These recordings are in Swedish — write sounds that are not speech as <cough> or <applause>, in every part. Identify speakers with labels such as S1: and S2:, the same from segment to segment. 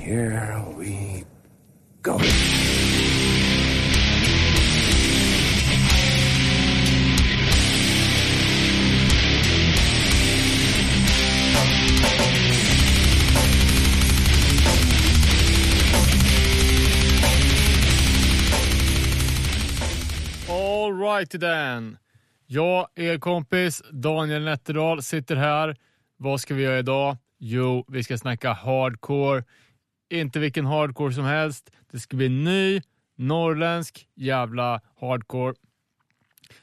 S1: Here we go.
S2: All right then. Jag, er kompis Daniel Nätterdal, sitter här. Vad ska vi göra idag? Jo, vi ska snacka hardcore. Inte vilken hardcore som helst. Det ska bli ny, norrländsk jävla hardcore.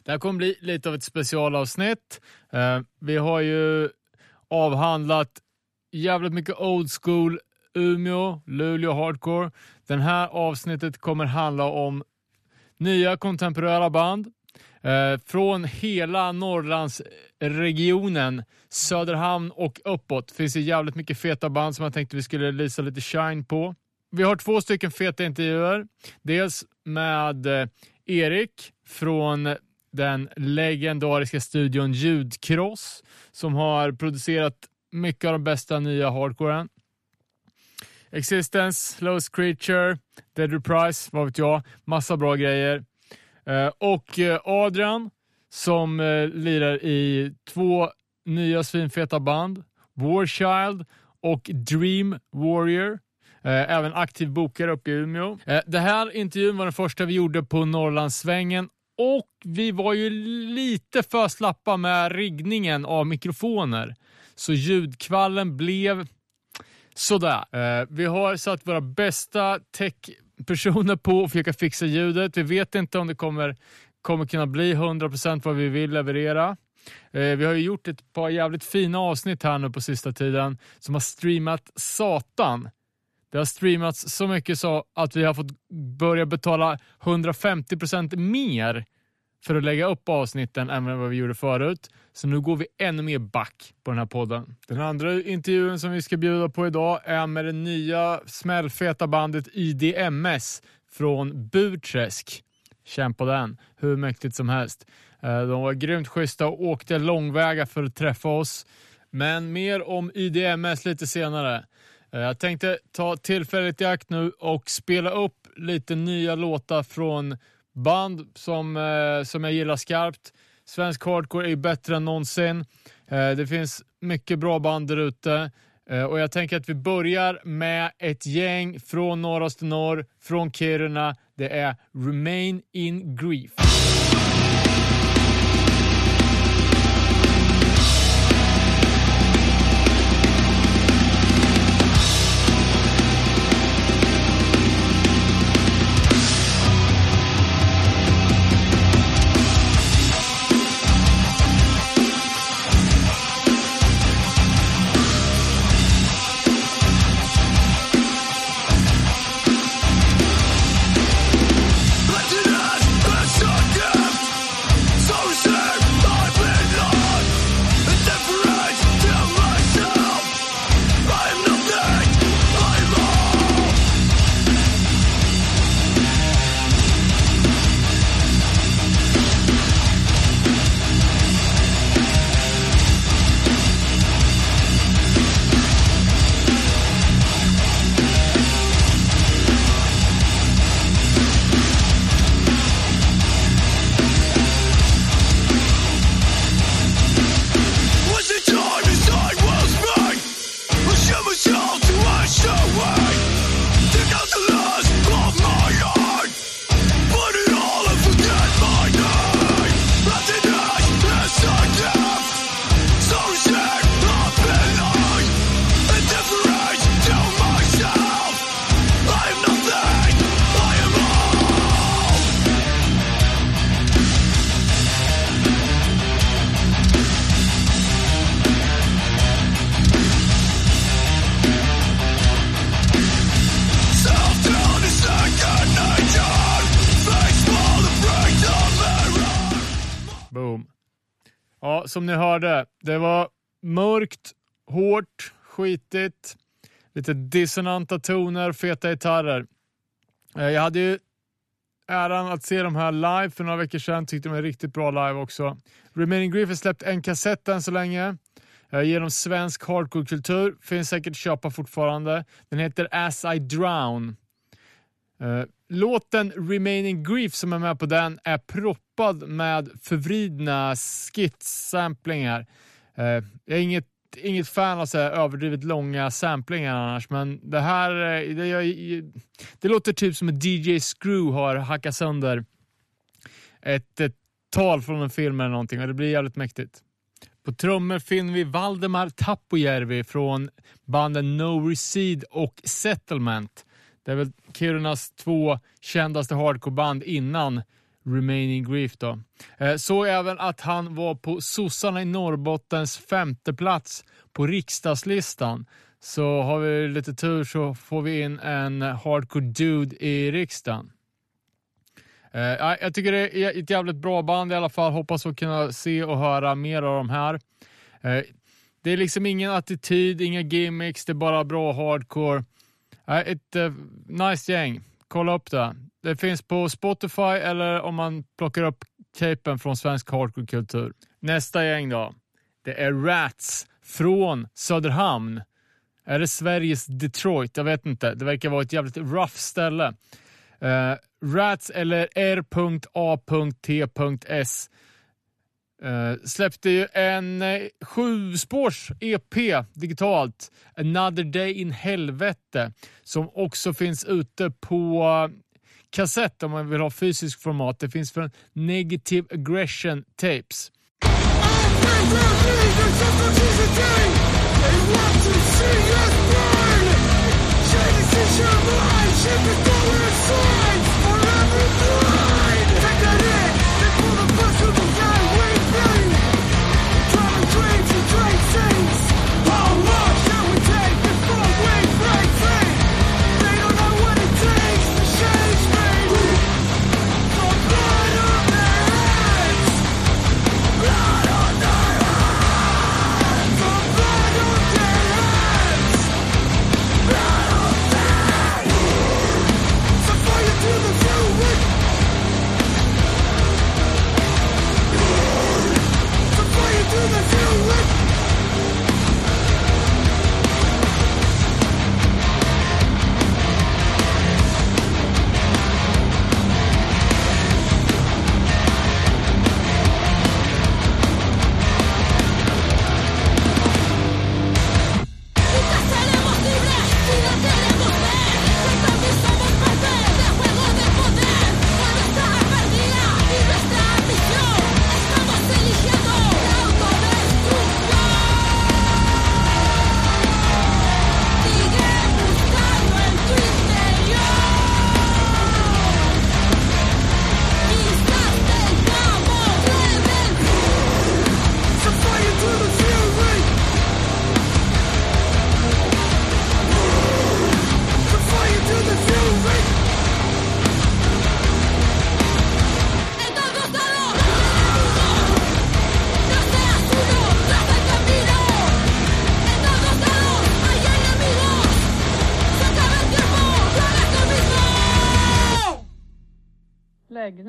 S2: Det här kommer bli lite av ett specialavsnitt. Eh, vi har ju avhandlat jävligt mycket old school Umeå, Luleå hardcore. Den här avsnittet kommer handla om nya kontemporära band eh, från hela Norrlandsregionen, Söderhamn och uppåt. finns det jävligt mycket feta band som jag tänkte vi skulle lysa lite shine på. Vi har två stycken feta intervjuer. Dels med eh, Erik från den legendariska studion Ljudkross som har producerat mycket av de bästa nya hardcoren. Existence, Lowest Creature, Dead Reprise, vad vet jag. Massa bra grejer. Eh, och eh, Adrian som eh, lirar i två nya svinfeta band. Warchild och Dream Warrior. Även aktiv bokare uppe i Umeå. Den det här intervjun var den första vi gjorde på Norrlandssvängen och vi var ju lite för slappa med riggningen av mikrofoner. Så ljudkvallen blev sådär. Vi har satt våra bästa personer på och försöka fixa ljudet. Vi vet inte om det kommer, kommer kunna bli 100% vad vi vill leverera. Eh, vi har ju gjort ett par jävligt fina avsnitt här nu på sista tiden som har streamat satan. Det har streamats så mycket så att vi har fått börja betala 150% mer för att lägga upp avsnitten än vad vi gjorde förut. Så nu går vi ännu mer back på den här podden. Den andra intervjun som vi ska bjuda på idag är med det nya smällfeta bandet IDMS från Burträsk. Känn på den, hur mäktigt som helst. Eh, de var grymt schyssta och åkte långväga för att träffa oss. Men mer om IDMS lite senare. Eh, jag tänkte ta tillfället i akt nu och spela upp lite nya låtar från band som, eh, som jag gillar skarpt. Svensk hardcore är ju bättre än någonsin. Eh, det finns mycket bra band där ute. Eh, och jag tänker att vi börjar med ett gäng från norraste norr, från Kiruna. Det är Remain in Grief. Som ni hörde, det var mörkt, hårt, skitigt, lite dissonanta toner, feta gitarrer. Eh, jag hade ju äran att se de här live för några veckor sedan, tyckte de var riktigt bra live också. Remaining Grief har släppt en kassett än så länge. Eh, genom svensk hardcore-kultur. Finns säkert att köpa fortfarande. Den heter As I Drown. Eh, låten Remaining Grief som är med på den är proppad med förvridna skitsamplingar. Eh, jag är inget, inget fan av så här överdrivet långa samplingar annars, men det här eh, det, jag, det låter typ som att DJ Screw har hackat sönder ett, ett tal från en film eller någonting och det blir jävligt mäktigt. På trummor finner vi Valdemar Tapojärvi från banden No Recede och Settlement. Det är väl Kirunas två kändaste hardcoreband innan Remaining Grief. Då. Såg så även att han var på sossarna i Norrbottens femte plats på riksdagslistan. Så har vi lite tur så får vi in en hardcore dude i riksdagen. Eh, jag tycker det är ett jävligt bra band i alla fall. Hoppas att kunna se och höra mer av de här. Eh, det är liksom ingen attityd, inga gimmicks, det är bara bra hardcore. Ett nice gäng. Kolla upp det. Det finns på Spotify eller om man plockar upp capen från svensk hardcore-kultur. Nästa gäng då. Det är Rats från Söderhamn. Är det Sveriges Detroit? Jag vet inte. Det verkar vara ett jävligt rough ställe. Uh, Rats eller R.A.T.S uh, eh, släppte ju en uh, sjuspårs EP digitalt, Another Day in Helvete, som också finns ute på kassett om man vill ha fysisk format. Det finns från Negative Aggression Tapes.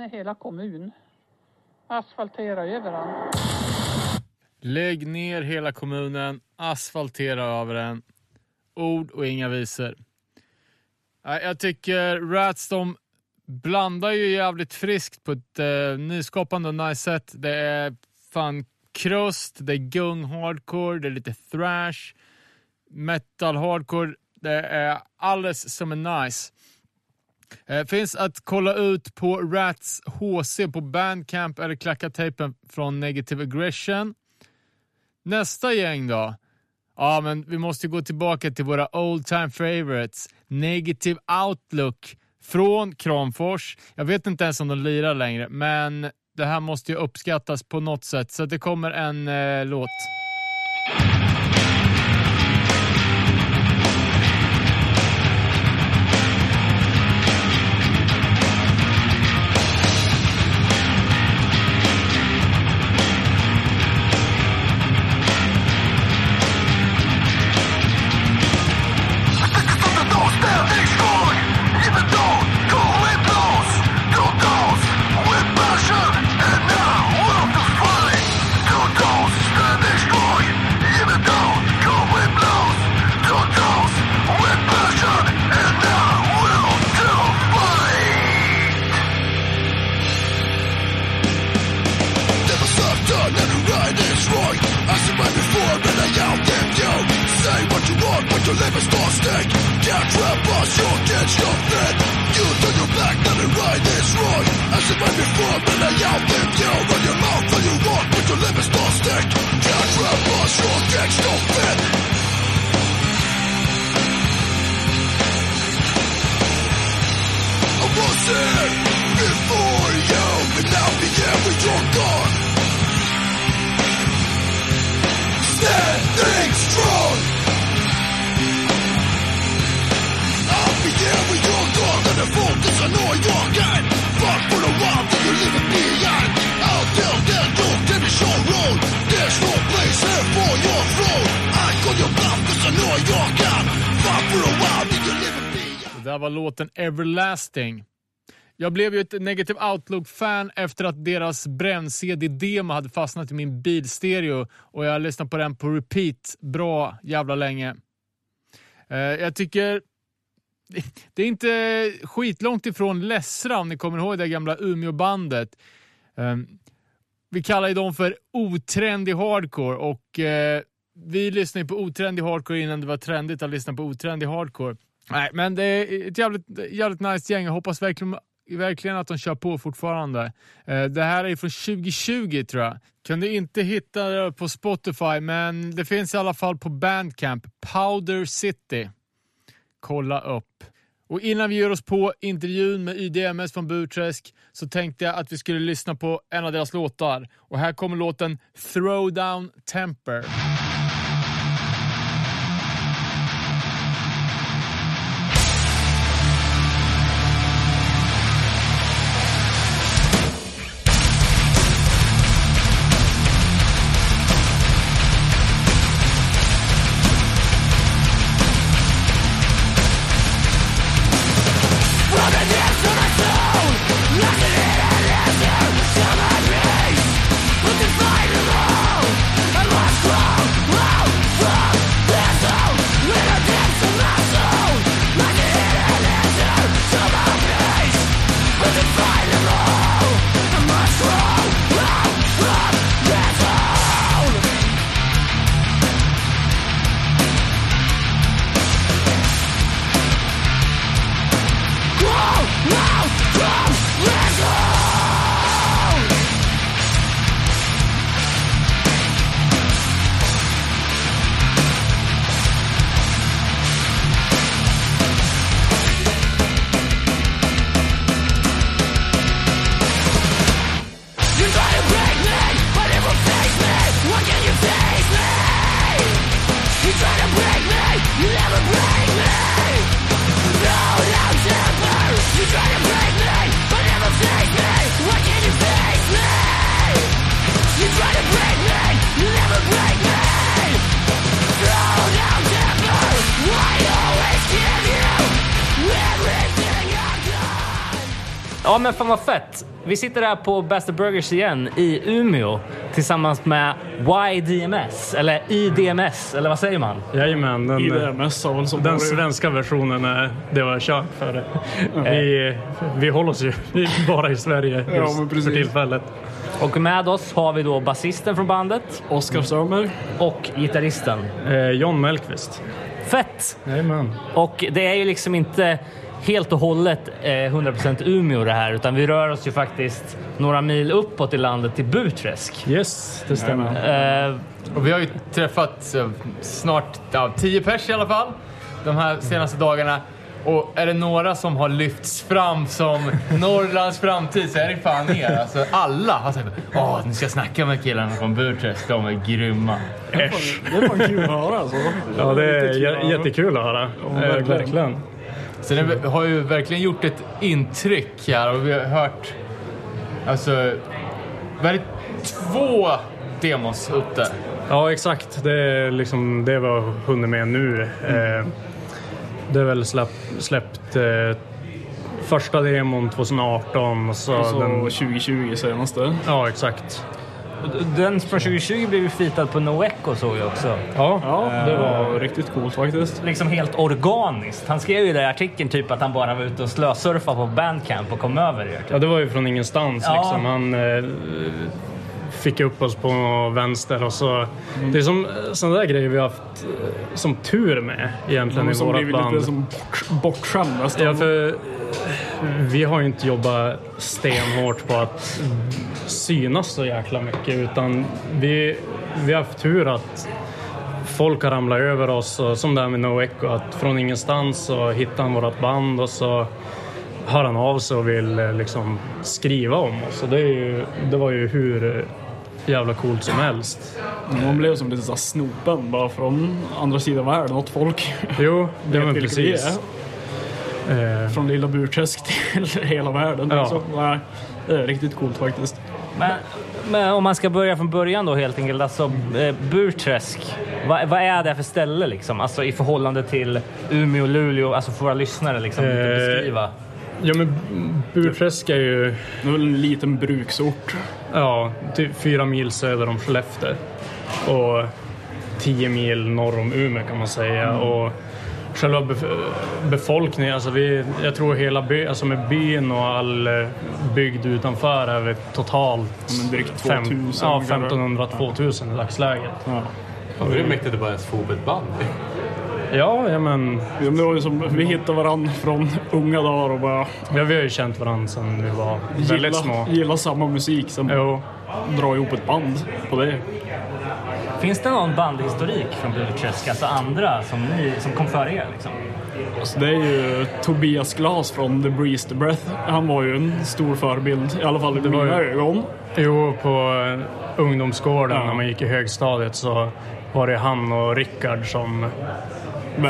S3: Hela kommun. Asfaltera överallt.
S2: Lägg ner hela kommunen, asfaltera över den. Ord och inga visor. Jag tycker Rats de blandar ju jävligt friskt på ett eh, nyskapande och nice sätt. Det är fan krust, det är gung hardcore, det är lite thrash, metal hardcore. Det är alldeles som är nice. Eh, finns att kolla ut på Rats HC på Bandcamp eller klacka tejpen från Negative Aggression. Nästa gäng då? Ja, men vi måste gå tillbaka till våra old time favorites. Negative Outlook från Kramfors. Jag vet inte ens om de lirar längre, men det här måste ju uppskattas på något sätt, så det kommer en eh, låt. Everlasting. Jag blev ju ett Negative Outlook-fan efter att deras brännCD-demo hade fastnat i min bilstereo och jag har lyssnat på den på repeat bra jävla länge. Eh, jag tycker <laughs> det är inte skitlångt ifrån Lessra om ni kommer ihåg det gamla Umeå-bandet. Ehm, vi kallar ju dem för otrendig hardcore och eh, vi lyssnade på otrendig hardcore innan det var trendigt att lyssna på otrendig hardcore. Nej, men det är ett jävligt, jävligt nice gäng. Jag hoppas verkligen, verkligen att de kör på fortfarande. Eh, det här är från 2020 tror jag. Kunde inte hitta det på Spotify, men det finns i alla fall på Bandcamp. Powder City. Kolla upp. Och innan vi ger oss på intervjun med YDMS från Burträsk så tänkte jag att vi skulle lyssna på en av deras låtar. Och här kommer låten Throwdown Temper.
S4: Ja men fan vad fett. Vi sitter här på Basta Burgers igen i Umeå tillsammans med YDMS, eller IDMS, eller vad säger man?
S5: Jajamän, den,
S6: IDMS har väl som
S5: den svenska versionen är det var kört för. Vi, vi håller oss ju <laughs> bara i Sverige just
S6: Ja,
S5: för tillfället.
S4: Och med oss har vi då basisten från bandet
S6: Oskar Strömberg.
S4: och gitarristen.
S5: Eh, John Mellqvist.
S4: Fett!
S5: Jajamän.
S4: Och det är ju liksom inte helt och hållet eh, 100% Umeå det här, utan vi rör oss ju faktiskt några mil uppåt i landet till Burträsk.
S5: Yes, det stämmer.
S4: Eh,
S2: Och vi har ju träffat eh, snart ja, tio pers i alla fall de här senaste dagarna. Och är det några som har lyfts fram som Norrlands framtid så är det fan er. Alltså, alla har sagt åh, nu ska jag snacka med killarna från Burträsk. De är grymma.
S5: Äsch.
S6: Det är fan kul att höra alltså.
S5: Ja, det är
S6: att
S5: jättekul att höra. Eh,
S6: verkligen.
S2: Så det har ju verkligen gjort ett intryck här och vi har hört alltså, det, två demos ute.
S5: Ja, exakt. Det är liksom det vi har hunnit med nu. Eh, det är väl släpp, släppt eh, första demon 2018 och så,
S6: Och så
S5: den...
S6: 2020 senaste.
S5: Ja, exakt.
S4: Den från 2020 blev ju fitad på No Echo såg jag också.
S5: Ja,
S6: Ja, det var riktigt coolt faktiskt.
S4: Liksom helt organiskt. Han skrev ju det i artikeln typ att han bara var ute och slösurfade på Bandcamp och kom över det. Typ.
S5: Ja, det var ju från ingenstans.
S4: Ja.
S5: Liksom. Han, eh, fick upp oss på vänster och så. Det är som sådana där grejer vi har haft eh, som tur med egentligen
S6: De
S5: i
S6: som
S5: vårat
S6: blivit
S5: band.
S6: lite som bort, bortskämd nästan.
S5: Ja, för vi har ju inte jobbat stenhårt på att synas så jäkla mycket utan vi, vi har haft tur att folk har ramlat över oss och som det här med No Echo att från ingenstans så hittar han vårt band och så hör han av sig och vill eh, liksom skriva om oss. Och det, är ju, det var ju hur jävla coolt som helst.
S6: Man blev som lite såhär snopen bara från andra sidan världen åt folk.
S5: Jo, <laughs> det
S6: vi
S5: precis. Eh,
S6: Från lilla Burträsk <laughs> till hela världen.
S5: Ja.
S6: Så, nej, det är riktigt coolt faktiskt.
S4: Men, men om man ska börja från början då helt enkelt. Alltså eh, Burträsk, vad, vad är det för ställe liksom? Alltså i förhållande till Umeå och Luleå, alltså för våra lyssnare liksom.
S5: Eh,
S4: beskriva.
S5: ja, men Burträsk är ju
S6: Det är väl en liten bruksort.
S5: Ja, typ fyra mil söder om Skellefteå. Och tio mil norr om Umeå kan man säga. Och själva bef- befolkningen, alltså vi, jag tror hela by, alltså med byn och all eh, bygd utanför är vi totalt
S6: Men drygt
S5: fem,
S6: 2000.
S5: ja,
S6: kanske.
S5: 1500-2000 i dagsläget.
S6: Ja.
S7: Fan, det är mäktigt att bara ens få ihop ett band.
S5: Ja, ja men
S6: Ja, men Det som, vi hittade varandra från unga dagar och bara
S5: ja, vi har ju känt varandra sedan vi var väldigt
S6: gilla,
S5: små.
S6: gilla samma musik. Som
S5: Jo,
S6: drar ihop ett band på det.
S4: Finns det någon bandhistorik från Burträsk? Alltså andra som, ni, som kom före er liksom?
S6: Så det är ju Tobias Glas från The Breeze the Breath. Han var ju en stor förebild, i alla fall i
S5: var
S6: mina
S5: ju-
S6: ögon.
S5: Jo, på eh, ungdomsgården
S6: Ja.
S5: när man gick i högstadiet så var det han och Rickard som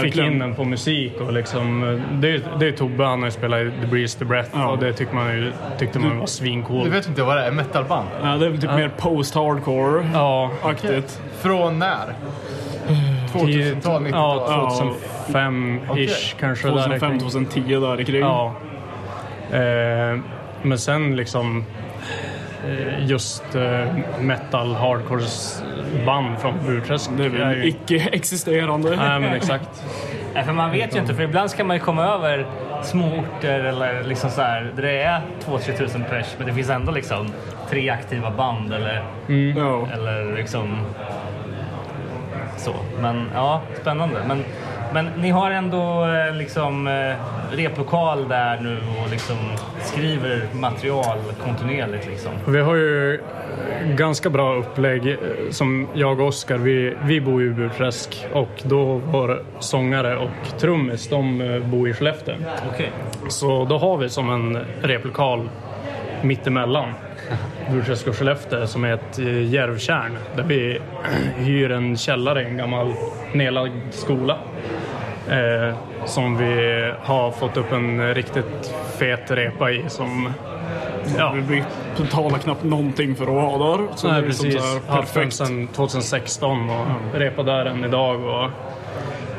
S5: fick in den på musik. Och liksom, eh, det, det är Tobbe, han har ju spelat i The Breeze the Breath
S6: Ja.
S5: och det tyckte man, ju, tyckte man var
S1: Du
S5: svincoolt.
S1: vet inte vad det är? Metalband?
S6: Ja, det är typ mer post-hardcore-aktigt.
S5: Ja,
S1: Från när? 2000-tal, 90-tal?
S5: ja 2005-ish kanske. där
S6: 2005, 2010 där i kring.
S5: Ja. Eh, men sen liksom eh, just eh, metal hardcore band från Burträsk.
S6: Det är väl icke-existerande.
S5: Nej men exakt. <laughs>
S4: Nej, för man vet ju inte, för ibland ska man ju komma över små orter eller liksom så här, där det är 2-3 tusen pers, men det finns ändå liksom tre aktiva band eller,
S6: Ja.
S4: eller liksom så. Men ja, spännande. Men, men ni har ändå eh, liksom eh, replokal där nu och liksom skriver material kontinuerligt liksom.
S5: Vi har ju ganska bra upplägg. eh, Som jag och Oskar, vi, vi bor ju i Burträsk och då vår sångare och trummis, de bor i Skellefteå.
S4: Okej.
S5: Så då har vi som en replokal mittemellan Burträsk och Skellefteå som är ett eh, järvtjärn där vi <clears throat> hyr en källare i en gammal nedlagd skola. Eh, som vi har fått upp en riktigt fet repa i som ja,
S6: Vi betalar knappt någonting för att vara där. Så
S5: Nej,
S6: det är som
S5: precis. Haft den sedan 2016 och repat där än idag. Och,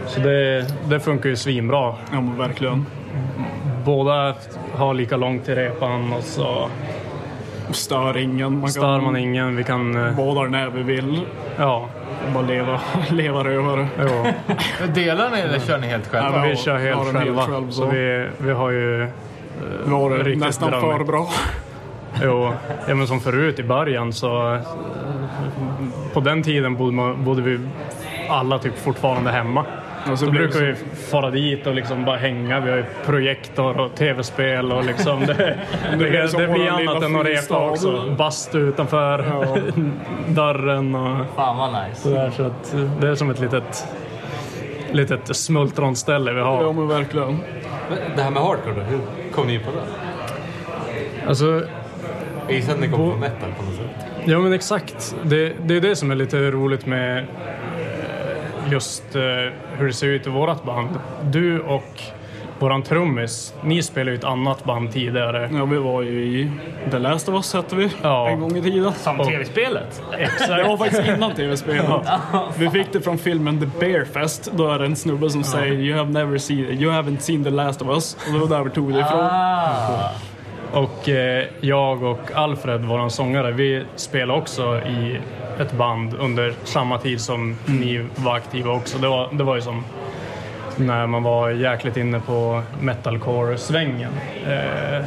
S5: så det, det funkar ju svinbra.
S6: Ja, men verkligen.
S5: Båda har lika långt till repan och så
S6: Stör ingen. Man kan
S5: stör man ingen. Vi kan... eh,
S6: där när vi vill.
S5: Ja,
S6: Bara leva, <laughs> leva rövare.
S5: jo.
S1: Delar ni eller kör ni helt själva?
S5: Ja, vi kör helt
S6: är helt
S5: själva.
S6: själv,
S5: så
S6: så.
S5: vi, vi har ju...
S6: Vi har det nästan
S5: drömmigt.
S6: för bra. <laughs>
S5: Jo, ja, men som förut i början så... På den tiden bodde, man, bodde vi alla typ fortfarande hemma.
S6: Och så
S5: Så
S6: blev
S5: brukar
S6: det
S5: vi fara dit och liksom bara hänga. Vi har ju projektor och tv-spel och liksom det, <laughs> det, det,
S6: som
S5: blir annat än att repa också. Bastu utanför <laughs> dörren och
S4: Fan vad nice.
S5: sådär. Så att det är som ett litet, litet smultronställe vi
S6: Ja,
S5: har.
S6: men verkligen.
S7: Det här med hardcore då, hur kom ni in på det?
S5: Alltså,
S7: Jag gissar att ni kom från metal på något sätt.
S5: Ja men exakt. Det, det är det som är lite roligt med just eh, hur det ser ut i vårat band. Du och våran trummis, ni spelade ju ett annat band tidigare.
S6: Ja, vi var ju i The Last of Us hette vi
S5: Ja.
S6: en gång i tiden.
S4: Som tv-spelet?
S6: Det var faktiskt innan tv-spelet. Vi fick det från filmen The Bear Fest. Då är det en snubbe som säger you, have never seen, you haven't seen The Last of Us. Och det var där vi tog det ifrån.
S4: Ah.
S5: Och eh, jag och Alfred, våran sångare, vi spelade också i ett band under samma tid som ni var aktiva också. Det var, det var ju som när man var jäkligt inne på metalcore-svängen. Eh,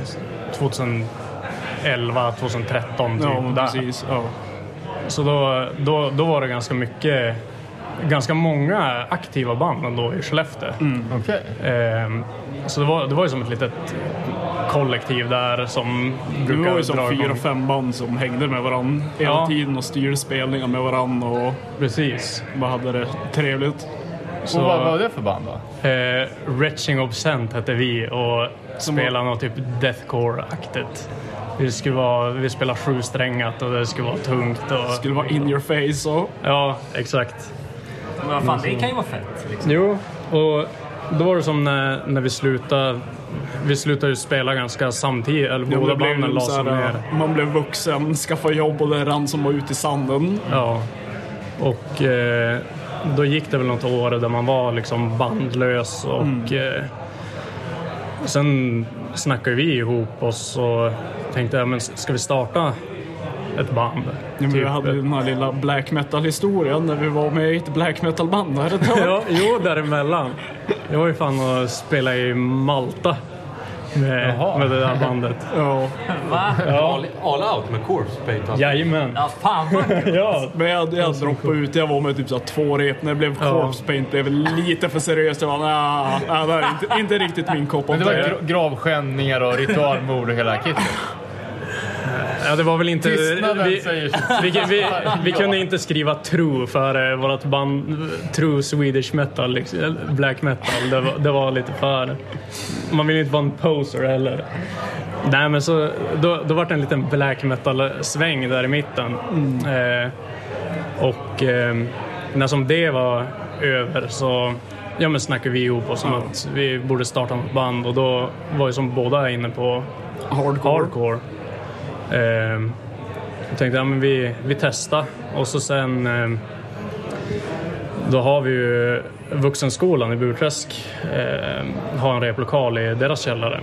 S5: 2011, 2013 typ.
S6: Ja, precis. Ja.
S5: Så då, då, då var det ganska mycket, ganska många aktiva band ändå i Skellefteå.
S1: Okej.
S5: Ehm, så det var, det var ju som ett litet kollektiv där som
S6: Det
S5: brukar
S6: var ju som fyra, fem band som hängde med varandra hela
S5: Ja.
S6: tiden och styrde spelningar med varandra och
S5: Precis.
S6: bara hade det trevligt.
S5: Så,
S1: Och vad var det för band då?
S5: eh, Retching Obscent hette vi och
S6: Som
S5: spelade något typ deathcore-aktigt. Det skulle vara, vi spelade sjusträngat och det skulle vara tungt. Och,
S6: Skulle vara in your face och...
S5: Ja, exakt.
S4: Men vad fan, det kan ju vara fett. Liksom.
S5: Jo, och då var det som när, när vi slutade. Vi slutade ju spela ganska samtidigt, eller
S6: Ja,
S5: båda banden
S6: ju
S5: la
S6: så
S5: sig
S6: här,
S5: ner.
S6: Man blev vuxen, skaffade jobb och det rann som var ute i sanden.
S5: Ja. Och eh, då gick det väl något år där man var liksom bandlös och
S6: Mm.
S5: eh, sen snackade vi ihop oss och tänkte, ja, men ska vi starta ett band?
S6: Ja, men vi
S5: Typ,
S6: hade ju den här lilla black metal-historien när vi var med i ett black metal-band. <laughs>
S5: Ja, jo, däremellan. Jag var ju fan och spelade i Malta med,
S1: Jaha.
S5: med det där bandet. <laughs>
S6: Ja.
S4: Va?
S7: All, all out med corpse paint.
S5: Jajamän.
S4: Ja, fan vad. <laughs>
S5: Ja,
S6: Men jag, jag droppade ut, jag var med typ så två rep. När det blev
S5: Ja.
S6: corpse paint blev lite för seriöst. Jag var nah, nah, det är inte, inte riktigt min kopp av
S1: Men det var gravskändningar och ritualmord och hela kittet. <laughs>
S5: ja, det var väl inte...
S1: Tystnaden
S5: vi,
S1: säger sitt.
S5: vi, vi, vi kunde inte skriva true för eh, vårt band True Swedish Metal, liksom, black metal. Det var, det var lite för... Man vill inte vara en poser heller. Nej men så, då, då var det en liten black metal-sväng där i mitten. Eh, och eh, när som det var över så ja, men snackade vi ihop oss om att vi borde starta ett band och då var ju som båda inne på
S6: Hardcore.
S5: hardcore. Eh, jag tänkte ja, men vi, vi testar och så sen eh, då har vi ju Vuxenskolan i Burträsk eh, har en replokal i deras källare.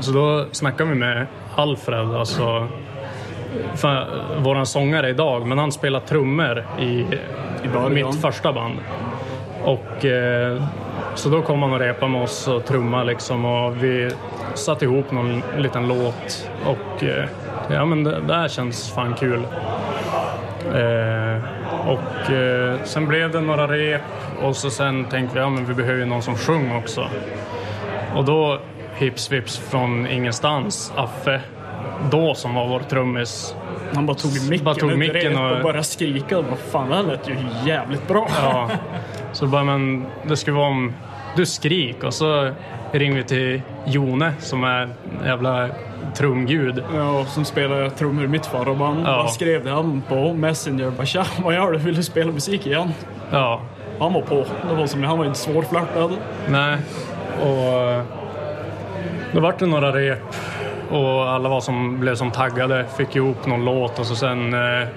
S5: Så då snackade vi med Alfred, alltså för, våran sångare idag, men han spelar trummor i,
S6: I
S5: mitt första band. Och eh, så då kom han och repade med oss och trumma liksom och vi satte ihop någon liten låt och eh, ja men det, det här känns fan kul. Eh, och sen blev det några rep och så sen tänkte vi ja men vi behöver ju någon som sjunger också. Och då hips vips från ingenstans, Affe, då som var vår trummis.
S6: Han bara tog micken,
S5: Bara tog micken och-
S6: och började skrika. Vad fan, det här lät ju jävligt bra.
S5: Ja. <laughs> Så bara, men det skulle vara om du skrik och så ringer vi till Jone som är jävla trumgud.
S6: Ja, som spelade trummor i mitt förra band.
S5: Ja.
S6: Han skrev det han på Messenger. Bara, Tja, vad gör du? Vill du spela musik igen?
S5: Ja,
S6: Han var på. Det var som, han var inte svårflörtad.
S5: nej. Och då vart det några rep och alla var som, blev som taggade, fick ihop någon låt och så sen eh,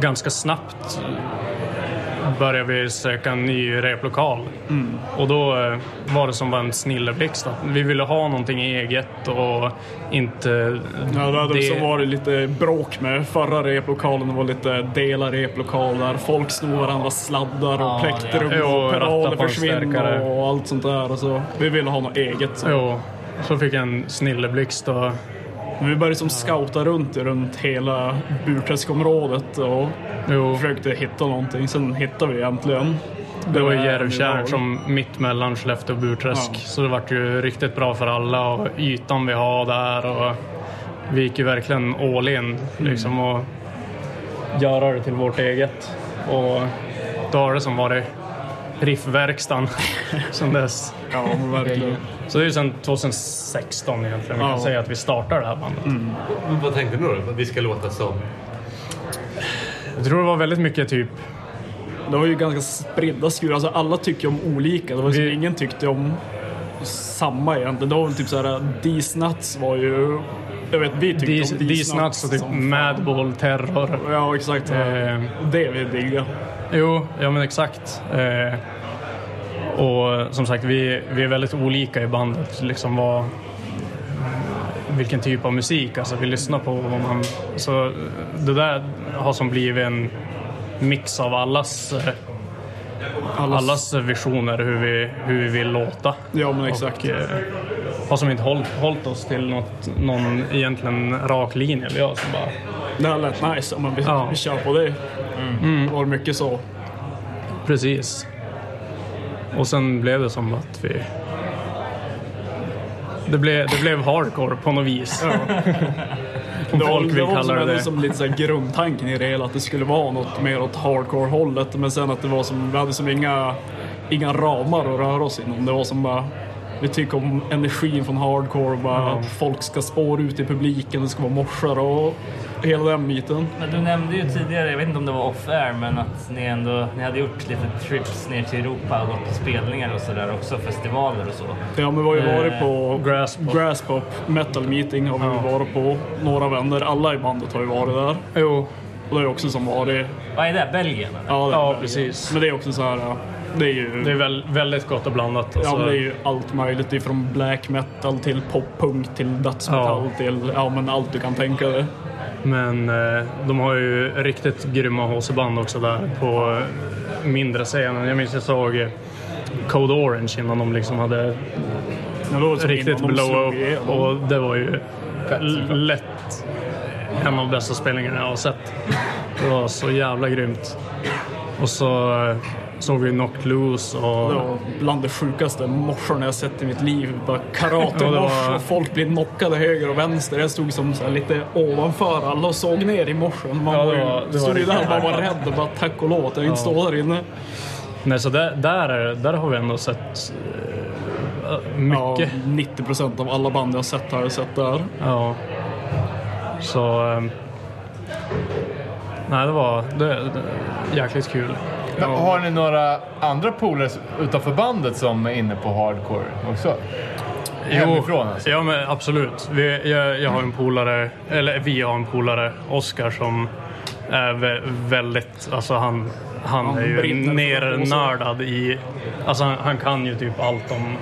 S5: ganska snabbt började vi söka en ny replokal. Och då eh, var det som var en snilleblixt. Vi ville ha någonting eget och inte...
S6: Ja, det hade också varit lite bråk med förra replokalen. Det var lite delar replokal där folk snor varandras sladdar och
S4: Ja,
S6: plektrum
S5: ja.
S6: Och
S5: en
S6: försvinner och allt sånt där. Och så, vi ville ha något eget. Så.
S5: Jo, så fick jag en snilleblixt och
S6: Vi började som scouta runt runt hela Burträskområdet och
S5: jo,
S6: försökte hitta någonting. Sen hittade vi äntligen.
S5: det var Järvtjärn som mitt mellan Skellefteå och Burträsk.
S6: Ja.
S5: Så det vart ju riktigt bra för alla och ytan vi har där och vi gick ju verkligen all in liksom och göra det till vårt eget. Och då har det som varit riffverkstan <laughs> sen dess.
S6: Ja, verkligen.
S5: Så det är ju sedan 2016 egentligen vi kan
S6: Ja.
S5: säga att vi startar det här bandet.
S7: Men vad tänkte du då? Att vi ska låta som?
S5: Jag tror det var väldigt mycket typ
S6: Det var ju ganska spridda skurar. Alltså alla tycker om olika. Det var liksom
S5: Vi-
S6: ingen tyckte om samma egentligen. Det var väl typ såhär, D-Snuts var ju... Jag vet, vi tyckte om
S5: D-Snuts och typ. Madball, Terror.
S6: Ja, exakt.
S5: Eh,
S6: Det vi digga.
S5: Jo, ja men exakt. Eh, och som sagt, vi, vi är väldigt olika i bandet. Liksom vad, vilken typ av musik alltså, vi lyssnar på. Vad man, så det där har som blivit en mix av allas, eh, allas visioner hur vi, hur vi vill låta.
S6: Ja, men exakt.
S5: Och, eh, har som inte hållit, hållit oss till något, någon egentligen rak linje. Vi har som bara
S6: Det här lät nice, ja, men vi,
S5: Ja.
S6: vi kör på det. Det var mycket så.
S5: Precis. Och sen blev det som att vi... Det blev, det blev hardcore på något vis. <laughs> Om
S6: Det var,
S5: folk vill
S6: var som,
S5: kalla det det.
S6: som lite så här grundtanken i det hela, att det skulle vara något mer åt hardcore-hållet. Men sen att det var som, vi hade som inga, inga ramar att röra oss inom. Det var som bara, vi tycker om energin från hardcore, bara att folk ska spåra ut i publiken, det ska vara morsar och hela den biten.
S4: Men du nämnde ju tidigare, jag vet inte om det var off-air, men att ni ändå ni hade gjort lite trips ner till Europa och gått på spelningar och sådär också, festivaler och så.
S6: Ja, men vi har ju varit på
S5: Grasspop.
S6: Grasspop Metal Meeting har vi ju varit på. Några vänner, alla i bandet har ju varit där.
S5: Jo,
S6: Och det är också som varit...
S4: Vad är det? Belgien? eller?
S6: Ja, det
S5: Ja,
S6: Belgien.
S5: precis.
S6: Men det är också så här... ja, Det är ju...
S5: det är väl, väldigt gott och blandat.
S6: Ja,
S5: Alltså,
S6: men det är ju allt möjligt. Det är från black metal till poppunk till dödsmetall
S5: Ja.
S6: till ja, men allt du kan tänka dig.
S5: Men eh, de har ju riktigt grymma HC-band också där på mindre scenen. Jag minns jag såg eh, Code Orange innan de liksom hade riktigt blow-up.
S6: igenom.
S5: Och det var ju lätt en av de bästa spelningarna jag har sett. Det var så jävla grymt. Och så eh, såg vi Knocked Loose
S6: Det
S5: och...
S6: var bland det sjukaste morsorna jag sett i mitt liv. Bara <laughs>
S5: Ja, det
S6: karate-mors och folk blir knockade höger och vänster. Jag stod som så lite ovanför alla och såg ner i morsen. Man
S5: Ja, det
S6: var
S5: det
S6: stod ju där och var rädd och bara tack och lov att jag inte står där inne.
S5: Nej, så där, där, är- där har vi ändå sett eh, mycket.
S6: Ja, 90 procent av alla band jag har sett har jag sett där.
S5: Ja. Så... ehm, nej, det var det, det, jäkligt kul.
S1: Men Har ni några andra polare utanför bandet som är inne på hardcore också? Hemifrån alltså?
S5: Ja, men absolut. Vi, jag, jag har en polare, eller vi har en polare, Oskar, som är vä- väldigt... Alltså han, han
S6: Han
S5: är ju nernördad i... Alltså han, han kan ju typ allt om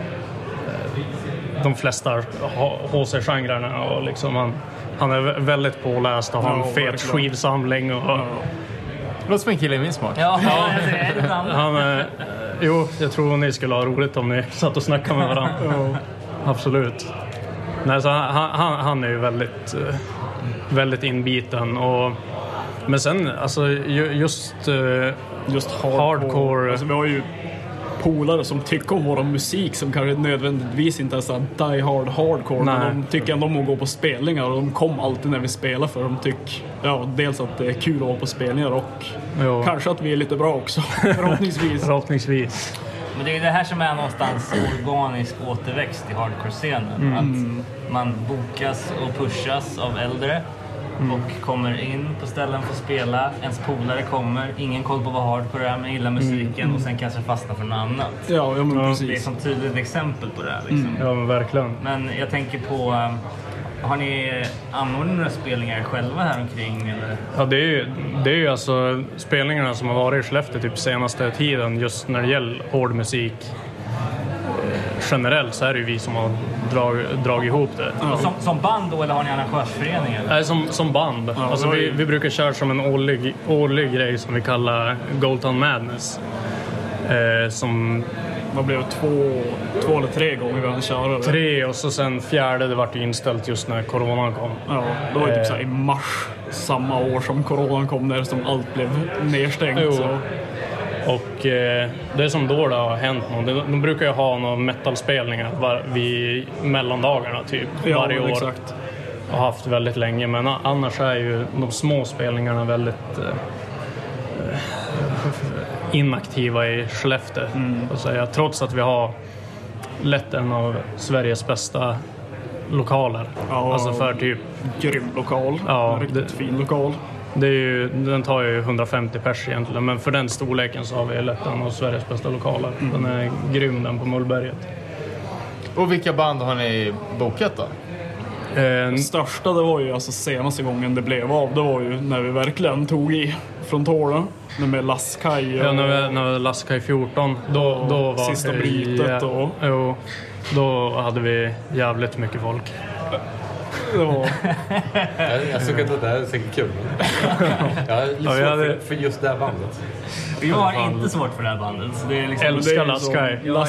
S5: eh, de flesta HC-genrerna och liksom han, han är vä- väldigt påläst och har en
S6: Ja,
S5: fet skivsamling. Och,
S1: Låter som en kille i min smak.
S4: Ja, ja. det?
S5: Han, eh, jo, jag tror ni skulle ha roligt om ni satt och snackade med varandra. Absolut. Nej, så han, han, han är ju väldigt, eh, väldigt inbiten. Och, men sen, alltså ju- just... eh,
S6: Just hardcore.
S5: Hardcore.
S6: Alltså, vi har ju polare som tycker om vår musik som kanske nödvändigtvis inte är så die hard hardcore.
S5: Nej.
S6: Men de tycker ändå om att gå på spelningar och de kom alltid när vi spelar för de tycker ja, dels att det är kul att vara på spelningar och
S5: Jo.
S6: kanske att vi är lite bra också. <laughs> Förhoppningsvis.
S5: Förhoppningsvis.
S4: Men det är ju det här som är någonstans organisk återväxt i hardcore-scenen.
S5: Mm.
S4: Att man bokas och pushas av äldre
S5: Mm.
S4: och kommer in på ställen för att spela. Ens polare kommer, ingen koll på vad hardcore är men gillar musiken
S5: Mm.
S4: och sen kanske fastnar för något annat.
S6: Ja, ja men
S4: Det är
S6: precis.
S4: som tydligt exempel på det här. Liksom.
S5: Ja, men verkligen.
S4: Men jag tänker på, eh, har ni anordnat några spelningar själva här omkring eller?
S5: Ja, det är ju, det är ju alltså spelningarna som har varit i Skellefteå typ senaste tiden just när det gäller hård musik. Eh, Generellt så är det ju vi som har drag, dragit ihop det.
S4: Som, som band då eller har ni arrangörsföreningar?
S5: Nej, som, som band. alltså,
S6: det var
S5: vi, vi brukar köra som en årlig, årlig grej som vi kallar Goldtown Madness. Eh, som
S6: Vad blev det? Två, två eller tre gånger vi hann köra det.
S5: tre och så sen fjärde, det vart inställt just när coronan kom.
S6: Ja, det var ju
S5: Eh.
S6: typ så här i mars samma år som coronan kom när som allt blev nedstängt.
S5: Jo.
S6: Så.
S5: Och eh, det är som då det har hänt något. De, de brukar ju ha några metalspelningar var, vid mellandagarna typ
S6: Ja,
S5: varje år.
S6: exakt.
S5: Och haft väldigt länge. Men annars är ju de små spelningarna väldigt eh, inaktiva i Skellefteå.
S6: Mm.
S5: Att säga. Trots att vi har lätt en av Sveriges bästa lokaler.
S6: Ja.
S5: Alltså för typ,
S6: Grym lokal.
S5: Ja,
S6: riktigt
S5: det-
S6: fin lokal.
S5: Det är ju, den tar ju 150 pers egentligen. Men för den storleken så har vi lätt en av Sveriges bästa lokaler. Den är grym den på Mullberget.
S1: Och vilka band har ni bokat då?
S5: Eh,
S6: Det största det var ju alltså senaste gången det blev av. Det var ju när vi verkligen tog i från tårna. Med Laskaj och...
S5: Ja, när vi, när vi Laskaj 14, då, då var
S6: Sista
S5: det
S6: brytet och-
S5: Jo, då hade vi jävligt mycket folk.
S7: Jag, jag tycker att det här är säkert kul. Jag har lite svårt
S5: hade-
S7: för, för just det här bandet.
S4: Jag har inte svårt för det här bandet. Så det är liksom...
S5: Älskar Laskaj
S4: Ja,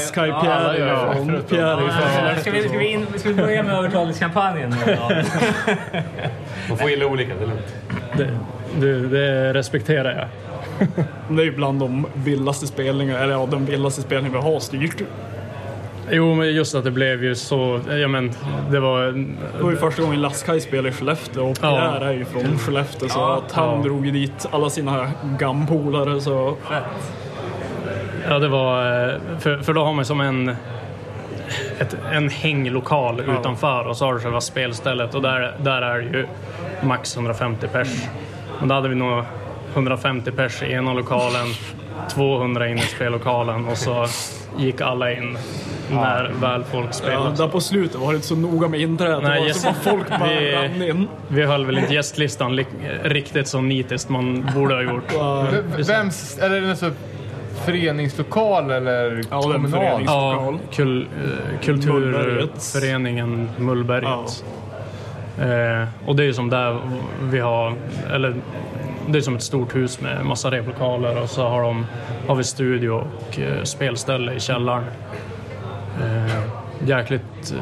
S6: Pierre
S4: ska, vi, ska, vi in, ska vi börja med övertalningskampanjen? nu då?
S7: Man får gilla olika, det är lugnt.
S5: Det, det, det respekterar jag.
S6: Det är ju bland de vildaste spelningar, eller ja, den vildaste spelning vi har styrt.
S5: Jo, men just att det blev ju så... Ja, men det var...
S6: Det var ju första gången Lasskaj spelade i Skellefteå och
S5: Ja.
S6: Pierre är ju från Skellefteå så
S4: Ja.
S6: att han
S5: Ja.
S6: drog ju dit alla sina gampolare så.
S5: Ja, det var... eh, För, för då har man som en... Ett, en hänglokal utanför och så har du själva spelstället och där, där är det ju max 150 pers. Och då hade vi nog 150 pers i ena lokalen, 200 in i spellokalen och så gick alla in när väl folk
S6: ja,
S5: spelade.
S6: där på slutet var det inte så noga med inträdet.
S5: Nej,
S6: det var
S5: just-
S6: så folk bara
S5: vi-
S6: rann in.
S5: Vi höll väl inte gästlistan li- riktigt så nitiskt man borde ha gjort.
S1: Vems, eller är det sån föreningslokal eller
S6: Ja,
S1: kommunal?
S6: förenings-
S5: Ja, kul, eh, kulturföreningen Mullberget. Eh, och det är ju som där vi har, eller det är som ett stort hus med massa replokaler och så har, de, har vi studio och eh, spelställe i källaren. Eh, jäkligt,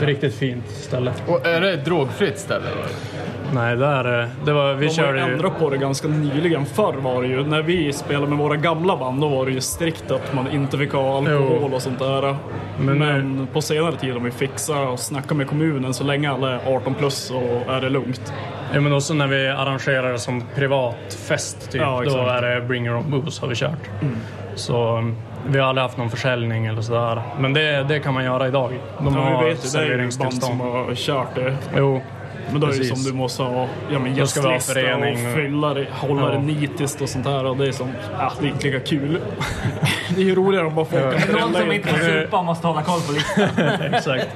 S5: eh, riktigt fint ställe.
S1: Och är det ett drogfritt ställe? Eller?
S5: Nej, där, eh, det var, vi
S6: De har
S5: körde
S6: ju
S5: ju...
S6: ändrat på det ganska nyligen. Förr var det ju, när vi spelade med våra gamla band, då var det ju strikt att man inte fick ha alkohol
S5: Jo.
S6: och sånt där.
S5: Men
S6: Men,
S5: nu-
S6: på senare tid har vi fixat och snackat med kommunen så länge alla är 18 plus så är det lugnt.
S5: Ja, men också när vi arrangerar det som privatfest, typ,
S6: Ja,
S5: då är det bring your own booze har vi kört. Så um, vi har aldrig haft någon försäljning eller sådär. Men det, det kan man göra idag. De
S6: Ja,
S5: har
S6: vi vet ju, det är ju band som har kört det.
S5: Jo,
S6: Men då är det som du måste ha ja, men
S5: Då ska vi ha
S6: gästlista
S5: förening
S6: och fylla det, hålla
S5: Ja.
S6: det nitiskt och sånt där. Och det är som, ja, det är inte lika kul. <laughs> det är ju roligare om bara folk kan
S4: Någon som
S6: in.
S4: inte får supa måste hålla koll på listan. <laughs>
S5: exakt.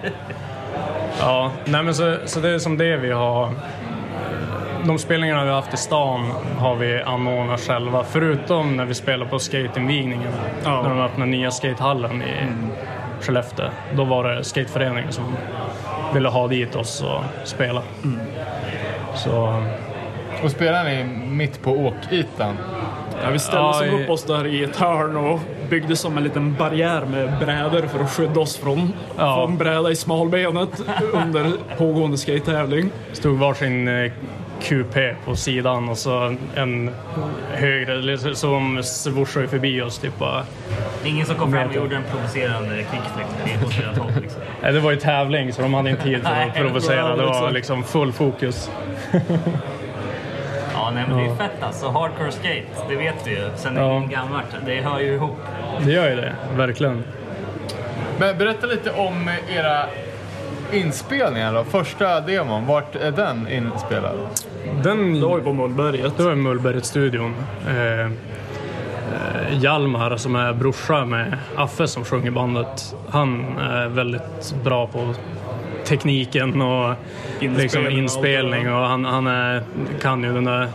S5: Ja, nej men så, så det är som det vi har. De spelningarna vi har haft i stan har vi anordnat själva. Förutom när vi spelar på skateinvigningen.
S6: Ja.
S5: När de öppnade nya skatehallen i Skellefteå. Då var det skateföreningen som ville ha dit oss och spela. Så
S1: Och spelar ni mitt på åkytan?
S6: Ja, vi ställde
S5: Ja, i-
S6: upp oss där i ett hörn och byggde som en liten barriär med brädor för att skydda oss från
S5: Ja.
S6: få en bräda i smalbenet under pågående skate-tävling.
S5: stod varsin QP på sidan och så en högre, liksom, som swoshade förbi oss. Typ bara.
S4: Ingen som kom fram och gjorde en provocerande kickflip åt deras håll. Liksom.
S5: Nej, det var ju tävling så de hade inte tid för att <laughs> provocera. Det var
S6: exakt.
S5: liksom full fokus.
S4: Ja, nej, men det är fett alltså. Hardcore skate, det vet vi ju sen
S5: Ja.
S4: gammalt. Det hör ju ihop.
S5: Det gör ju det, verkligen.
S1: Men berätta lite om era inspelningar då. Första demon, vart är den inspelad?
S5: Den,
S6: Det var ju på Mullberget.
S5: det var i Mullberget-studion. Eh, eh, Hjalmar som är brorsa med Affe som sjunger i bandet. Han är väldigt bra på tekniken och
S6: Inspelning
S5: liksom
S6: och
S5: inspelning. Och han, han är, kan ju den där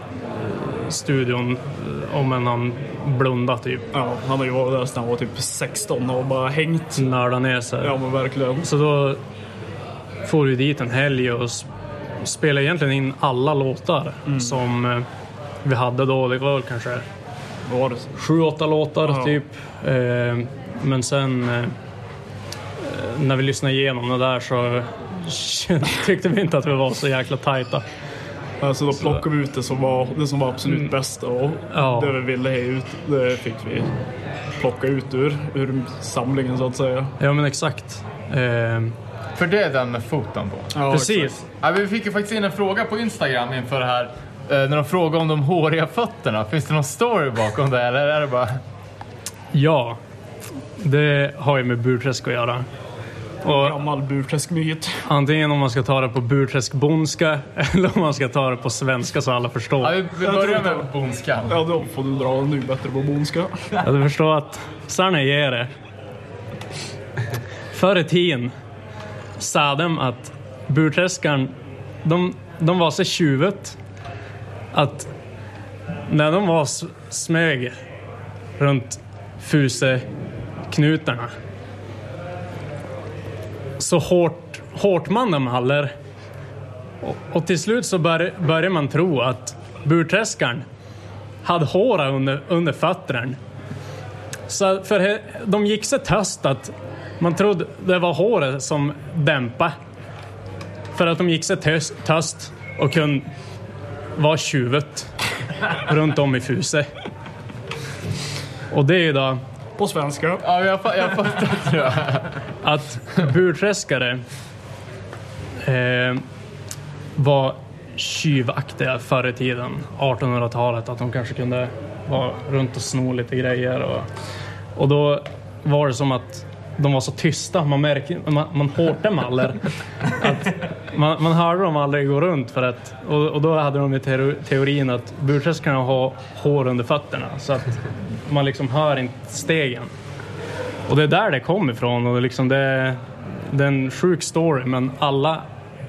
S5: studion eh, om en han blundar typ.
S6: Ja, han har ju varit där sedan han var typ 16 och bara hängt.
S5: Nördar ner sig.
S6: Ja men verkligen.
S5: Så då får vi dit en helg och spelade egentligen in alla låtar som eh, vi hade då. Det var väl kanske sju, åtta låtar
S6: Ja.
S5: typ. Eh, men sen eh, när vi lyssnade igenom det där så <laughs> tyckte vi inte att vi var så jäkla tajta.
S6: Alltså då plockade vi ut det som var, det som var absolut bäst och
S5: Mm. Ja.
S6: det vi ville ha ut, det fick vi plocka ut ur, ur samlingen så att säga.
S5: Ja men exakt. Eh,
S1: För det är den med foten på.
S6: Ja,
S5: precis.
S1: Ja, vi fick ju faktiskt in en fråga på Instagram inför det här. eh, När de frågade om de håriga fötterna. Finns det någon story bakom det eller är det bara...
S5: Ja, det har ju med Burträsk att göra. Och
S6: Gammal burträskmyt.
S5: Antingen om man ska ta det på burträskbondska <laughs> eller om man ska ta det på svenska så alla
S1: Ja,
S5: förstår.
S1: vi, vi börjar med bondskan.
S6: Ja, då får du dra nu bättre på bonska.
S5: Ja, du förstår att sån är det. Förr i tiden sa de att burträskaren, de, de var så tjuvet att när de var smög runt fuseknutarna så hårt, hårt man de haller och, och till slut så bör, börjar man tro att burträskaren hade håret under, under fötterna. Så för he- de gick så töst att man trodde det var håret som dämpade. För att de gick så töst, töst och kunde var tjuvet runt om i Fuse. Och det är ju då
S6: På svenska.
S1: Ja, jag, jag fattar <laughs>
S5: att burträskare eh, var tjuvaktiga förr i tiden, 1800-talet, att de kanske kunde vara runt och sno lite grejer. Och, och då var det som att de var så tysta, man, märker, man, man hörde dem aldrig. Att man, man hörde dem aldrig gå runt för att, och, och då hade de ju teorin att burträskarna har hår under fötterna så att man liksom hör inte stegen. Och det är där det kom ifrån och det, liksom det, det är en sjuk story men alla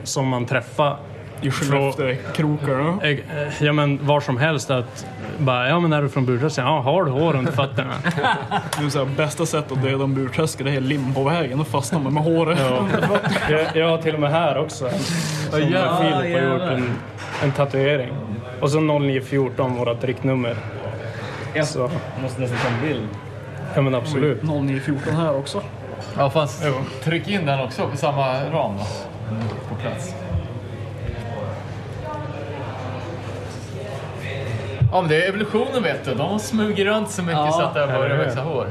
S5: som man träffar
S6: i Skellefteå-krokarna.
S5: eh, ja men var som helst att bara, ja men är du från Burträsk? Ja, har du hår under fötterna? <laughs>
S6: Det är så här, bästa sättet att döda en burträsk det är lim på vägen och fastna med, med håret.
S5: jag, jag har till och med här också som
S1: jävlar.
S5: Filip har gjort en, en tatuering. Och så 0914 vårat riktnummer. Så,
S4: Jag måste nästan ta en bild.
S5: ja men absolut.
S6: 0914 här också.
S1: Ja, fast tryck in den också på samma ram då. På plats. Ja, men det är evolutionen vet du. De smugit runt så mycket
S4: Ja,
S1: så att det har börjat växa hår.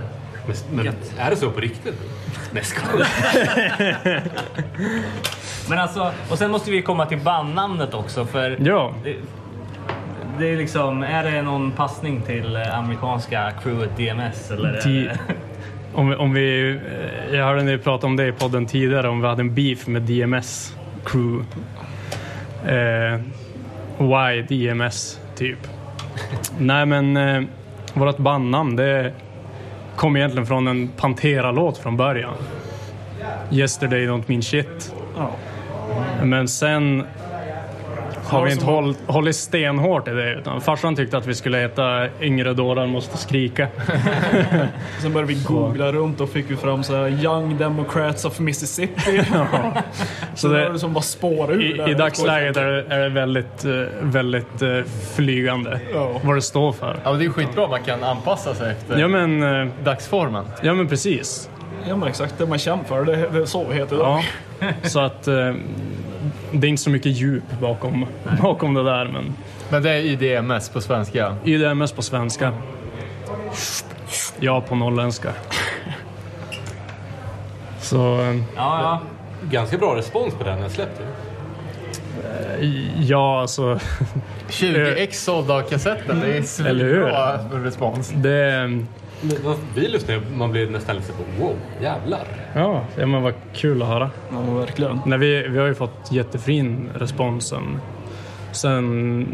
S7: Men, men är det så på riktigt? Nej, ska <laughs>
S4: Men alltså, och sen måste vi komma till bandnamnet också för
S5: Ja,
S4: det, det är liksom, är det någon passning till eh, amerikanska crewet DMS eller? är det- <laughs>
S5: Om vi, om vi, eh, jag hörde ni prata om det i podden tidigare, om vi hade en beef med DMS crew. Eh, why DMS, typ. Nej men, eh, vårt bandnamn det kom egentligen från en Pantera-låt från början. Yesterday Don't Mean Shit. Men sen har vi inte håll, hållit stenhårt i det. Utan farsan tyckte att vi skulle heta Yngre dårar måste skrika. <laughs>
S6: Sen började vi googla runt och fick vi fram så här Young Democrats of Mississippi. <laughs>
S5: Så
S6: Så det
S5: det,
S6: som bara spår ur
S5: I,
S6: där.
S5: I dagsläget är är det väldigt, eh, väldigt eh, flygande
S6: Ja.
S5: vad det står för.
S1: Ja, men det är skitbra. Man kan anpassa sig efter
S5: Ja men, eh,
S1: dagsformen.
S5: ja, men precis.
S6: Ja men exakt, det man känner för. Det, det är så vi heter idag.
S5: Ja. Så att det är inte så mycket djup bakom, <laughs> bakom det där. Men
S1: Men det är IDMS på svenska.
S5: IDMS på svenska. Ja på norrländska. <laughs> Så eh,
S4: Ja, ja.
S7: Ganska bra respons på den jag släppte.
S5: ja, alltså
S1: 20 <laughs> ex sålda kassetten. Det är
S5: Eller hur?
S1: bra respons.
S5: det...
S7: Vi lyssnar man blir nästan lite så wow, jävlar.
S5: Ja, ja men vad kul att höra.
S6: Ja, verkligen.
S5: Nej, vi, vi har ju fått jättefin respons sen,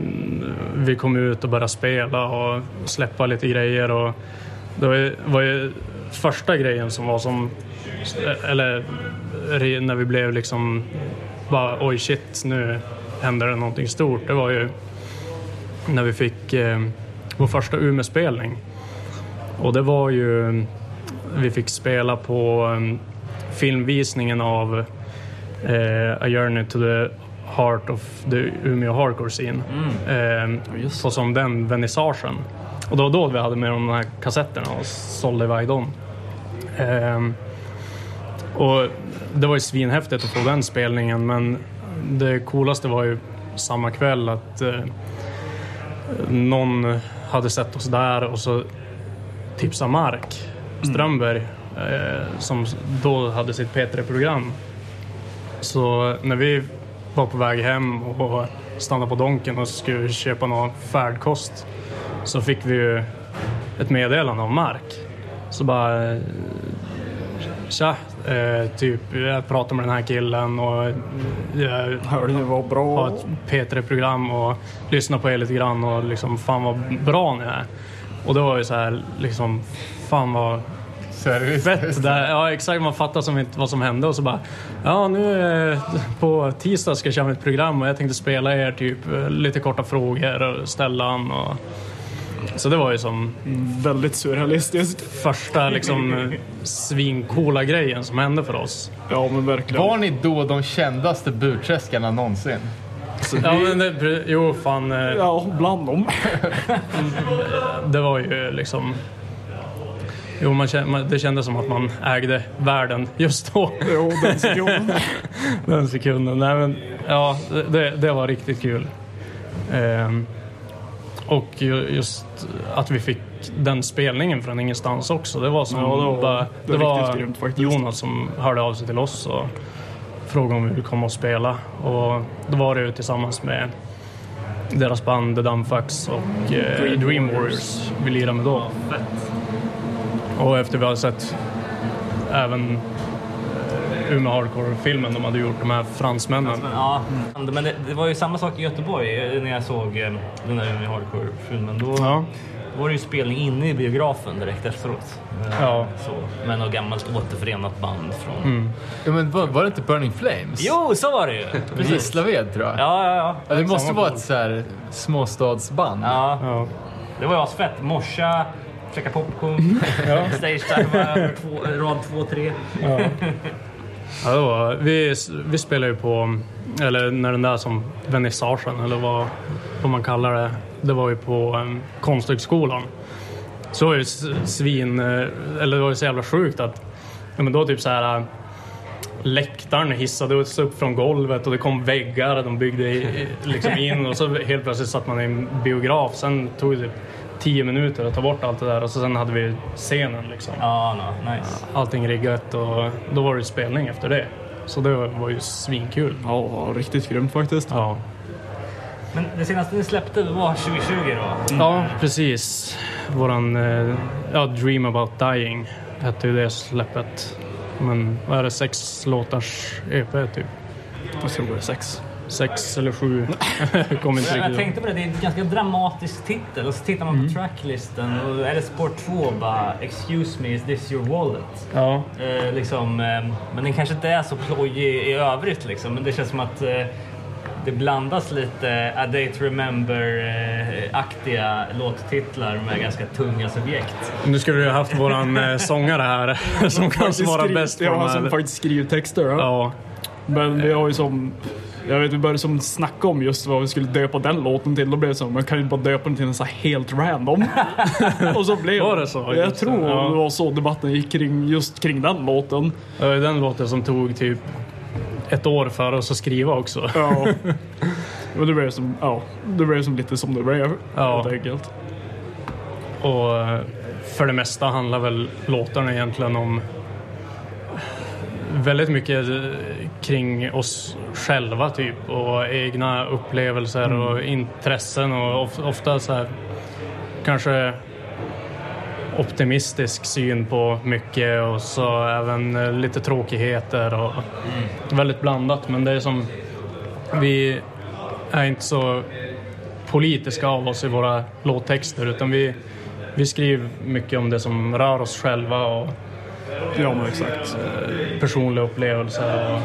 S5: vi kom ut och började spela och släppa lite grejer. Och det var ju, var ju första grejen som var som... Eller när vi blev liksom bara oj shit nu händer det någonting stort. Det var ju när vi fick eh, vår första Umeå-spelning. Och det var ju... Vi fick spela på eh, filmvisningen av eh, A Journey to the Heart of the Umeå Hardcore Scene. Eh, så som den vernissagen. Och det var då vi hade med de här kassetterna och sålde iväg dem. Eh, och det var ju svinhäftigt att få den spelningen men det coolaste var ju samma kväll att eh, någon hade sett oss där och så tipsade Mark Strömberg eh, som då hade sitt P3-program. Så när vi var på väg hem och stannade på Donken och skulle köpa någon färdkost så fick vi ju ett meddelande av Mark. Så bara... eh, Tja, eh, typ jag pratar med den här killen och jag
S6: Hörde vad
S5: ha
S6: bra?
S5: ett P3-program och lyssna på er lite grann och liksom fan vad bra ni är. Och det var ju så här liksom fan vad
S1: Seriöst.
S5: fett. Där, ja exakt, man fattar som inte vad som hände och så bara ja nu eh, på tisdag ska jag köra ett program och jag tänkte spela er typ eh, lite korta frågor och ställa an och så det var ju som
S6: Väldigt surrealistiskt.
S5: första liksom svincoola grejen som hände för oss.
S6: Ja men verkligen.
S1: Var ni då de kändaste burträskarna någonsin?
S5: Ja men det, jo fan. eh,
S6: Ja, bland dem.
S5: Det var ju liksom... Jo, man det kändes som att man ägde världen just då.
S6: Jo, den sekunden. <laughs>
S5: Den sekunden. Nej, men, ja, det, det var riktigt kul. Ehm, och ju- just att vi fick den spelningen från ingenstans också. Det var som
S6: Ja, det var-
S5: bara,
S6: det var riktigt grymt faktiskt.
S5: Jonas som hörde av sig till oss och frågade om vi ville komma och spela. Och då var det ju tillsammans med deras band The Dumbfucks och eh, Dream Warriors vi lirade med då. Och efter vi hade sett även eh, Umeå Hardcore-filmen de hade gjort, de här fransmännen.
S4: Ja, men det, det var ju samma sak i Göteborg eh, när jag såg eh, den där Umeå Hardcore-filmen. Då
S5: Ja.
S4: Var det ju spelning inne i biografen direkt efteråt.
S5: Ja.
S4: Så, med något gammalt återförenat band från...
S1: Ja, men var, var det inte Burning Flames?
S4: Jo, så var det ju! Precis.
S1: Gislaved tror jag.
S4: Ja, ja, ja.
S1: Ja, det måste vara ett så här småstadsband.
S4: ja.
S5: Ja.
S4: Det var ju asfett. Morsa, käka popcorn, <laughs> <laughs> stage-diva över två, rad två, tre. <laughs>
S5: Ja, det var, vi, vi spelade ju på, eller när den där som vernissagen eller vad, vad man kallar det, det var ju på um, Konsthögskolan. Så var det ju svin, eh, eller det var ju så jävla sjukt att, ja men då typ så här eh, läktaren hissades upp från golvet och det kom väggar de byggde i, liksom in och så helt plötsligt satt man i en biograf. Sen tog det typ tio minuter att ta bort allt det där och så sen hade vi scenen liksom
S4: Ja, no, nice.
S5: allting riggat och då var det spelning efter det. Så det var ju svinkul.
S6: Ja, riktigt grymt faktiskt.
S5: Ja,
S4: Men det senaste ni släppte var 2020 då?
S5: ja precis. Våran eh, ja, Dream about dying hette ju det släppet. Men vad är det, sex låtars EP typ?
S6: Jag tror det är sex.
S5: Sex eller sju. <laughs> Jag kommer inte
S4: Jag, jag tänkte på det, det är en ganska dramatisk titel och så tittar man på tracklisten och är det spår 2 bara “Excuse me, is this your wallet?”
S5: Ja,
S4: eh, liksom, eh, Men den kanske inte är så plojig i övrigt liksom, men det känns som att eh, det blandas lite A Day to Remember-aktiga låttitlar med ganska tunga subjekt.
S5: nu skulle vi ha haft våran eh, <laughs> sångare här <laughs> som kan svara bäst på de
S6: han som
S5: här.
S6: faktiskt skriver texter. Ja.
S5: Ja,
S6: Men vi har ju som... Jag vet, vi började som snacka om just vad vi skulle döpa den låten till. Då blev det så, man kan ju bara döpa den till en så här helt random. <laughs> och så blev
S5: Var det så?
S6: Jag
S5: Just det,
S6: tror
S5: ja.
S6: det var så debatten gick kring, just kring den låten.
S5: det var ju den låten som tog typ ett år för oss att skriva också.
S6: Ja. <laughs> Men det blev som, ja, det blev som lite som det blev.
S5: Ja.
S6: Helt enkelt.
S5: Och eh, för det mesta handlar väl låtarna egentligen om väldigt mycket kring oss själva typ och egna upplevelser och intressen och of, ofta så här kanske optimistisk syn på mycket och så även eh, lite tråkigheter och väldigt blandat. Men det är som vi är inte så politiska av oss i våra låttexter utan vi, vi skriver mycket om det som rör oss själva och
S6: Ja, men exakt.
S5: personliga upplevelser.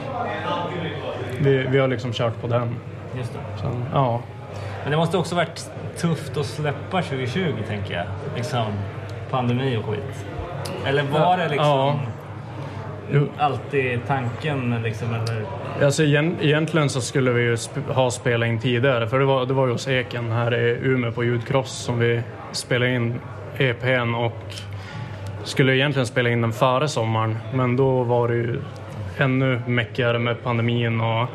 S5: Vi, vi har liksom kört på den.
S4: Just det.
S5: Så, ja.
S4: Men det måste också varit tufft att släppa 2020 tänker jag. Liksom pandemi och skit. Eller var det liksom
S5: Ja. Jo.
S4: alltid tanken liksom eller?
S5: Alltså, egent- egentligen så skulle vi ju sp- ha spelat in tidigare för det var, det var ju hos Eken här i Umeå på Ljudkross som vi spelade in EPn och skulle egentligen spela in den före sommaren men då var det ju ännu mäckigare med pandemin och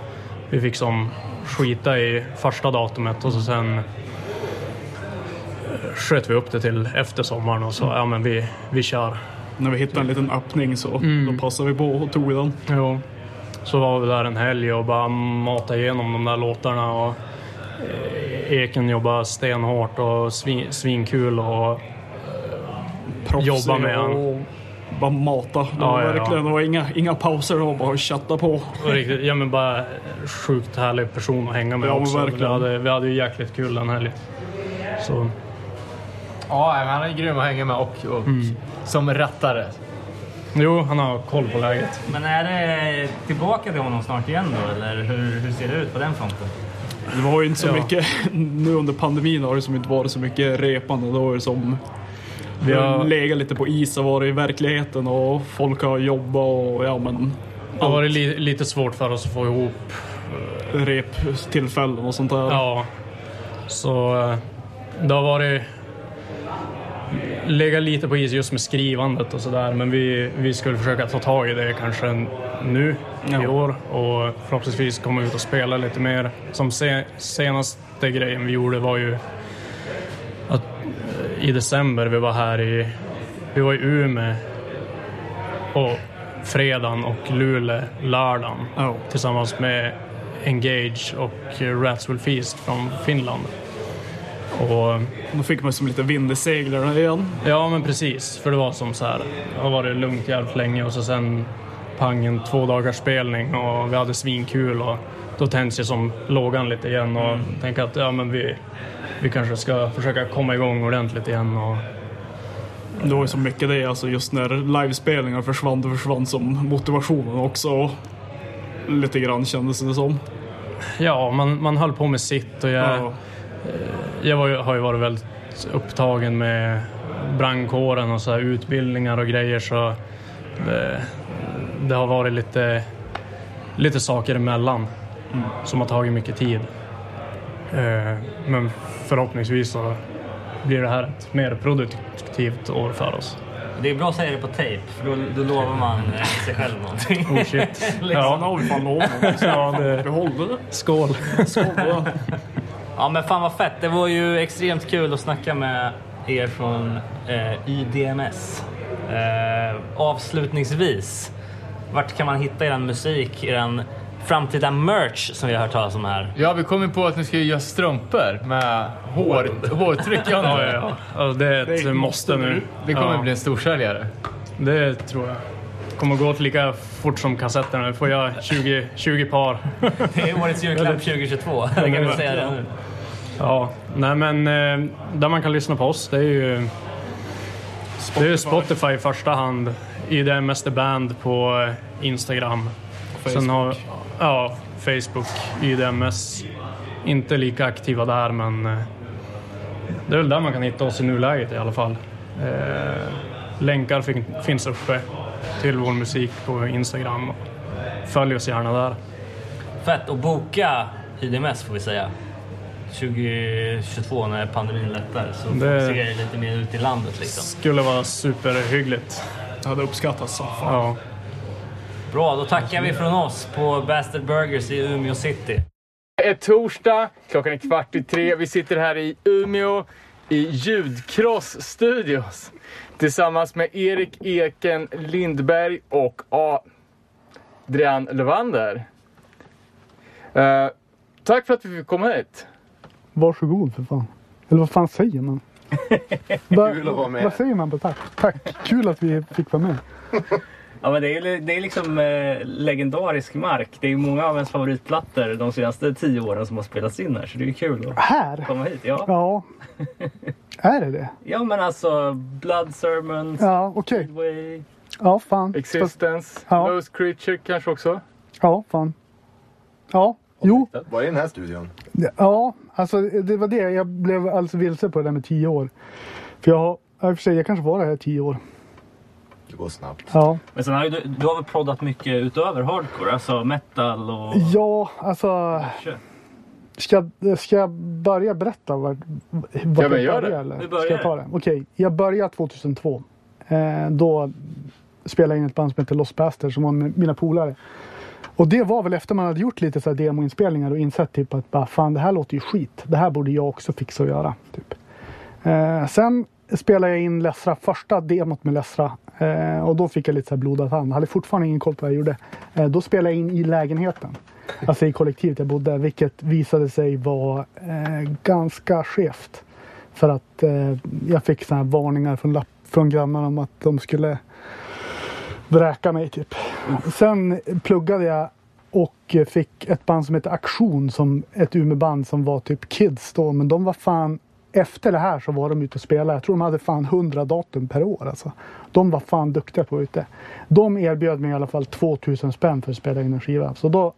S5: vi fick som skita i första datumet och så sen eh, sköt vi upp det till efter sommaren och sa ja men vi, vi kör.
S6: När vi hittade en liten öppning så
S5: Mm.
S6: då passade vi på och tog den.
S5: Jo. Så var vi där en helg och bara matade igenom de där låtarna. Och eh, Eken jobbade stenhårt och svin, svinkul. Och,
S6: Proffsig
S5: Jobba med
S6: och bara mata. Det
S5: Ja,
S6: var
S5: ja, ja.
S6: verkligen, det var inga, inga pauser, det var bara att chatta på.
S5: riktigt, ja, men bara sjukt härlig person att hänga med
S6: Ja,
S5: också. Vi
S6: verkligen.
S5: hade, vi hade ju jäkligt kul den helgen. Så,
S1: Ja, men han är grym att hänga med och, och som rattare.
S5: jo, han har koll på läget.
S4: Men är det tillbaka till honom snart igen då eller hur, hur ser det ut på den fronten?
S6: Det var ju inte så
S5: Ja.
S6: mycket, <laughs> nu under pandemin har det som inte varit så mycket repande. Då var det som, vi har
S5: har-
S6: legat lite på is och varit i verkligheten och folk har jobbat och ja men
S5: Det var li, lite svårt för oss att få ihop
S6: reptillfällen och sånt där.
S5: Ja, så eh, det har varit lega lite på is just med skrivandet och sådär. Men vi, vi skulle försöka ta tag i det kanske nu i år och förhoppningsvis komma ut och spela lite mer. Som se, senaste grejen vi gjorde var ju att eh, i december vi var här i, vi var i Umeå och fredagen och Luleå lördagen
S6: Ja.
S5: tillsammans med Engage och Rats Will Feast från Finland. Och
S6: Då fick man som lite vind i seglen igen.
S5: Ja, men precis. För det var som så här, det har varit lugnt jävligt länge och så sen pang en två dagars spelning och vi hade svinkul och då tänds ju som lågan lite igen och tänker att ja, men vi, vi kanske ska försöka komma igång ordentligt igen. Och,
S6: Det var ju så mycket det, alltså just när livespelningar försvann, det försvann som motivationen också. Lite grann kändes det som.
S5: ja, man, man höll på med sitt och jag,
S6: Ja.
S5: jag var, har ju varit väldigt upptagen med brandkåren och så här utbildningar och grejer så det, det har varit lite, lite saker emellan som har tagit mycket tid. Eh, Men förhoppningsvis så blir det här ett mer produktivt år för oss.
S4: Det är bra att säga det på tejp, för då, då lovar man eh, sig själv någonting.
S5: Oh shit.
S6: Sen <laughs>
S5: Ja,
S6: har vi fan lovat. <laughs>
S5: ja det,
S6: Vi håller det.
S5: skål.
S6: Skål.
S4: Ja men fan vad fett. Det var ju extremt kul att snacka med er från eh, YDMS. Eh, avslutningsvis, vart kan man hitta er musik, er framtida merch som vi har hört talas om här?
S1: Ja, vi kom ju på att ni ska göra strumpor med hår, hårtryckande.
S5: Ja, ja, ja. ja. Det är ett måste nu.
S1: Det kommer
S5: ja,
S1: bli en storsäljare.
S5: Det tror jag. kommer gå lika fort som kassetterna. Nu får jag 20, 20 par. <laughs>
S4: Det är årets julklapp <laughs> 2022. <laughs> Det kan vi säga det nu.
S5: Ja, nej men eh, där man kan lyssna på oss det är ju det är ju Spotify i första hand. The Band på Instagram. Sen har, ja, Facebook, IDMS. Inte lika aktiva där men eh, det är väl där man kan hitta oss i nuläget i alla fall. Eh, länkar fin, finns uppe till vår musik på Instagram. Följ oss gärna där.
S4: Fett att boka IDMS får vi säga. 2022 när pandemin lättar så
S5: Det-
S4: det... ser det lite mer ut i landet liksom.
S5: Skulle vara superhyggligt.
S6: Det hade uppskattats som fan.
S5: Ja.
S4: Bra, då tackar vi från oss på Bastard Burgers i Umeå city.
S1: Det är torsdag, klockan är kvart i tre. Vi sitter här i Umeå i Ljudkross Studios tillsammans med Erik Eken Lindberg och Adrian Levander. Eh, tack för att vi fick komma hit.
S8: Varsågod för fan. Eller vad fan säger man? <laughs>
S7: Kul att vara med.
S8: Vad säger man på tack? Tack. Kul att vi fick vara med. <laughs>
S9: Ja, men det är, det är liksom eh, legendarisk mark. Det är många av ens favoritplattor de senaste tio åren som har spelats in här. Så det är kul att
S8: Här?
S9: komma hit. Ja,
S8: Ja. <laughs> Är det det?
S9: ja men alltså Blood Sermons,
S8: Ja, okej.
S9: Speedway.
S8: Ja, fan.
S1: Existence,
S8: Ja.
S1: Nose Creature kanske också.
S8: ja, fan. Ja, jo.
S7: Var i den här studion?
S8: Ja, alltså det var det. Jag blev alltså vilse på det där med tio år. För jag har, ja, i och för sig, jag kanske var här tio år.
S7: Det går snabbt.
S8: Ja.
S9: Men sen har du, du har väl proddat mycket utöver hardcore? Alltså metal och...
S8: Ja, alltså. Ska, ska jag börja berätta vart, vart
S1: Ja,
S8: jag började?
S1: det.
S8: Eller?
S9: Börjar.
S8: Ska jag ta det? Okej, jag började 2002. Eh, då spelade jag in ett band som heter Lost Bastards som var med mina polare. Och det var väl efter man hade gjort lite så här demoinspelningar och insett typ att bara, fan det här låter ju skit. Det här borde jag också fixa och göra. Typ. Eh, sen spelade jag in Lessra, första demot med Lessra. Eh, och då fick jag lite så här blodad hand. Jag hade fortfarande ingen koll på vad jag gjorde. Eh, då spelade jag in i lägenheten. Alltså i kollektivet jag bodde. Vilket visade sig vara eh, ganska skevt. För att eh, jag fick såna här varningar från, lapp, från grannarna om att de skulle vräka mig typ. Sen pluggade jag och fick ett band som heter Aktion som ett Umeåband som var typ Kids då. Men de var fan efter det här så var de ute och spelade. Jag tror de hade fan 100 datum per år alltså. De var fan duktiga på att vara ute. De erbjöd mig i alla fall 2000 spänn för att spela in en skiva. Så då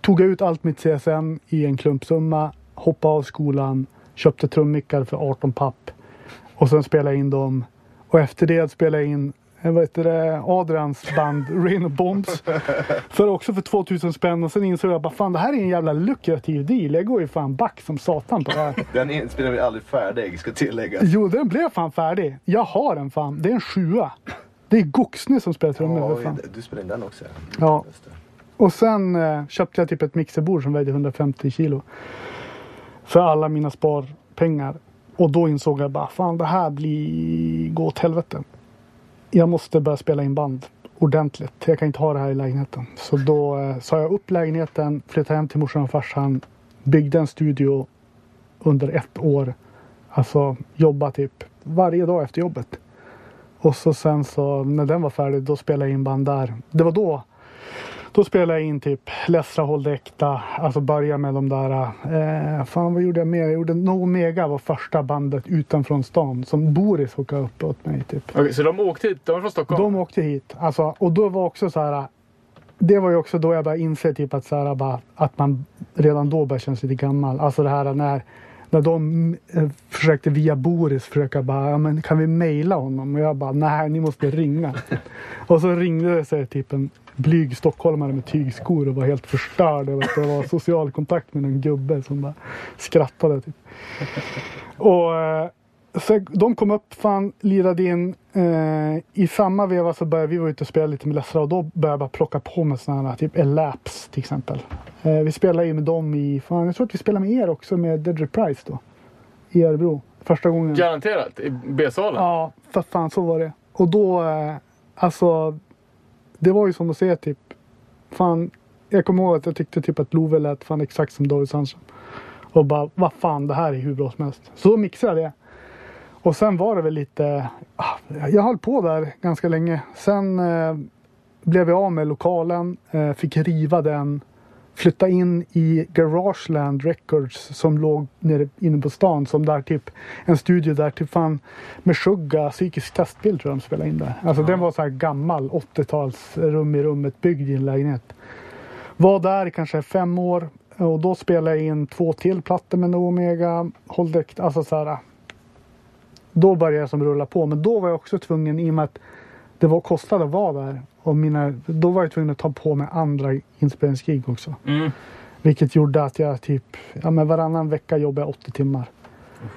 S8: tog jag ut allt mitt CSN i en klumpsumma, hoppade av skolan, köpte trummickar för 18 papp och sen spelade jag in dem. Och efter det spelade jag in vad heter det, Adrians band Rain of Bombs. för också för 2000 spänn och sen insåg jag bara fan det här är en jävla lukrativ deal. Jag går ju fan back som satan på det här. <laughs>
S10: Den inspelningen blir aldrig färdig, ska tilläggas.
S8: Jo, den blev fan färdig. Jag har den fan. Det är en sjua. Det är Goxny som spelar trummor.
S10: Ja, du spelar in den också.
S8: Ja. Och sen eh, köpte jag typ ett mixerbord som vägde 150 kilo. För alla mina sparpengar. Och då insåg jag bara, fan det här blir gå åt helvete. Jag måste börja spela in band ordentligt. Jag kan inte ha det här i lägenheten. Så då eh, sa jag upp lägenheten, flyttade hem till morsan och farsan. Byggde en studio under ett år. Alltså jobba typ varje dag efter jobbet. Och så sen så när den var färdig då spelade jag in band där. Det var då då spelade jag in typ Lessra håll det äkta. Alltså börja med de där. Eh, fan vad gjorde jag mer? Jag gjorde No Omega var första bandet utanför stan som Boris hookade upp åt mig. Typ.
S1: Okej, så de åkte hit? De var från Stockholm?
S8: De åkte hit. Alltså, och då var också så här. Det var ju också då jag började inse typ att, så här, bara, att man redan då började känna sig lite gammal. Alltså det här när, när de eh, försökte via Boris försöka bara, ja, men kan vi mejla honom? Och jag bara, nej ni måste ringa. <laughs> och så ringde det sig typ en blyg stockholmare med tygskor och var helt förstörd över att det var social kontakt med en gubbe som bara skrattade. Typ. Och eh, så de kom upp, fan, lirade in. Eh, I samma veva så började vi vara ute och spela lite med Lessra och då började jag bara plocka på mig sådana här, typ Elapse till exempel. Eh, vi spelade ju med dem i, fan jag tror att vi spelade med er också med Dead Reprise då. I Örebro. Första gången.
S1: Garanterat? I B-salen?
S8: Ja, för fan så var det. Och då, eh, alltså. Det var ju som att se typ. Fan, jag kommer ihåg att jag tyckte typ att Love lät fan exakt som David Sandström. Och bara, vad fan det här är hur bra som helst. Så då mixade jag det. Och sen var det väl lite, ah, jag höll på där ganska länge. Sen eh, blev jag av med lokalen, eh, fick riva den, flytta in i Garageland Records som låg nere inne på stan. Som där typ, en studio där typ fan med Shugga, psykisk testbild tror jag de spelade in där. Alltså den var så här gammal 80-tals rum i rummet byggd i en lägenhet. Var där i kanske fem år och då spelade jag in två till plattor med No Omega, Holdek, alltså så här. Då började jag som rulla på men då var jag också tvungen i och med att det var kostade att vara där. Och mina, då var jag tvungen att ta på mig andra inspelningsgig också.
S4: Mm.
S8: Vilket gjorde att jag typ, ja men varannan vecka jobbade jag 80 timmar.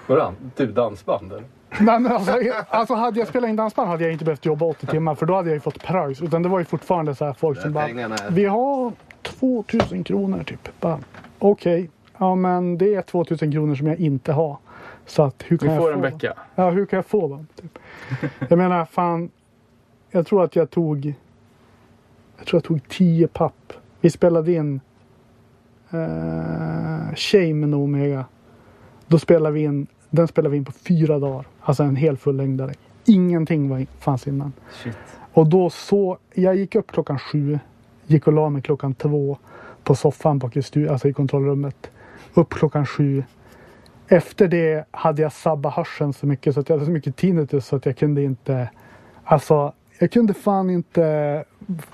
S7: Vadå? Typ dansband eller?
S8: Nej, men alltså, alltså hade jag spelat in dansband hade jag inte behövt jobba 80 timmar för då hade jag ju fått pröjs. Utan det var ju fortfarande så här folk som bara, vi har 2000 kronor typ. Bara, Okej, ja men det är 2000 kronor som jag inte har. Så att hur kan jag
S1: får
S8: få
S1: en
S8: dem?
S1: vecka.
S8: Ja, hur kan jag få dem? Typ. Jag menar, fan. Jag tror att jag tog. Jag tror jag tog 10 papp. Vi spelade in. Uh, Shame med Omega. Då spelade vi in. Den spelade vi in på fyra dagar. Alltså en hel fullängdare. Ingenting var, fanns innan.
S4: Shit.
S8: Och då så. Jag gick upp klockan sju. Gick och la mig klockan två. På soffan bak i, stu, alltså i kontrollrummet. Upp klockan sju. Efter det hade jag sabbat hörseln så mycket så att jag hade så mycket tinnitus så att jag kunde inte. Alltså, jag kunde fan inte.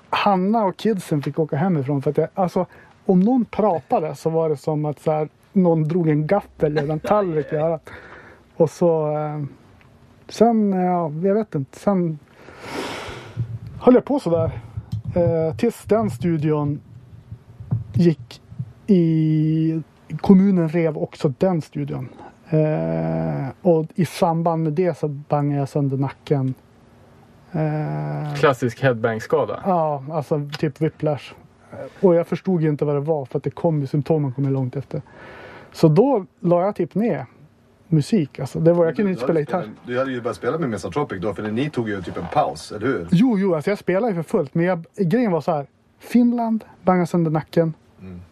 S8: Hanna och kidsen fick åka hemifrån för att jag, alltså om någon pratade så var det som att så här, någon drog en gaffel eller en tallrik i örat. Och så. Eh, sen, ja, jag vet inte. Sen höll jag på sådär. Eh, tills den studion gick i kommunen rev också den studion. Eh, och i samband med det så bangade jag sönder nacken. Eh,
S1: Klassisk headbang-skada.
S8: ja, alltså typ whiplash. Och jag förstod ju inte vad det var för att det kom ju, symptomen kom ju långt efter. Så då la jag typ ner musik. Alltså, det var, jag kunde inte
S10: Du
S8: spela
S10: hade
S8: gitarr.
S10: spelat- Du hade ju börjat spela med Mesotropic då, för ni tog ju typ en paus, eller hur?
S8: Jo, jo, alltså jag spelade ju för fullt. Men jag, grejen var så här. Finland, bangade sönder nacken.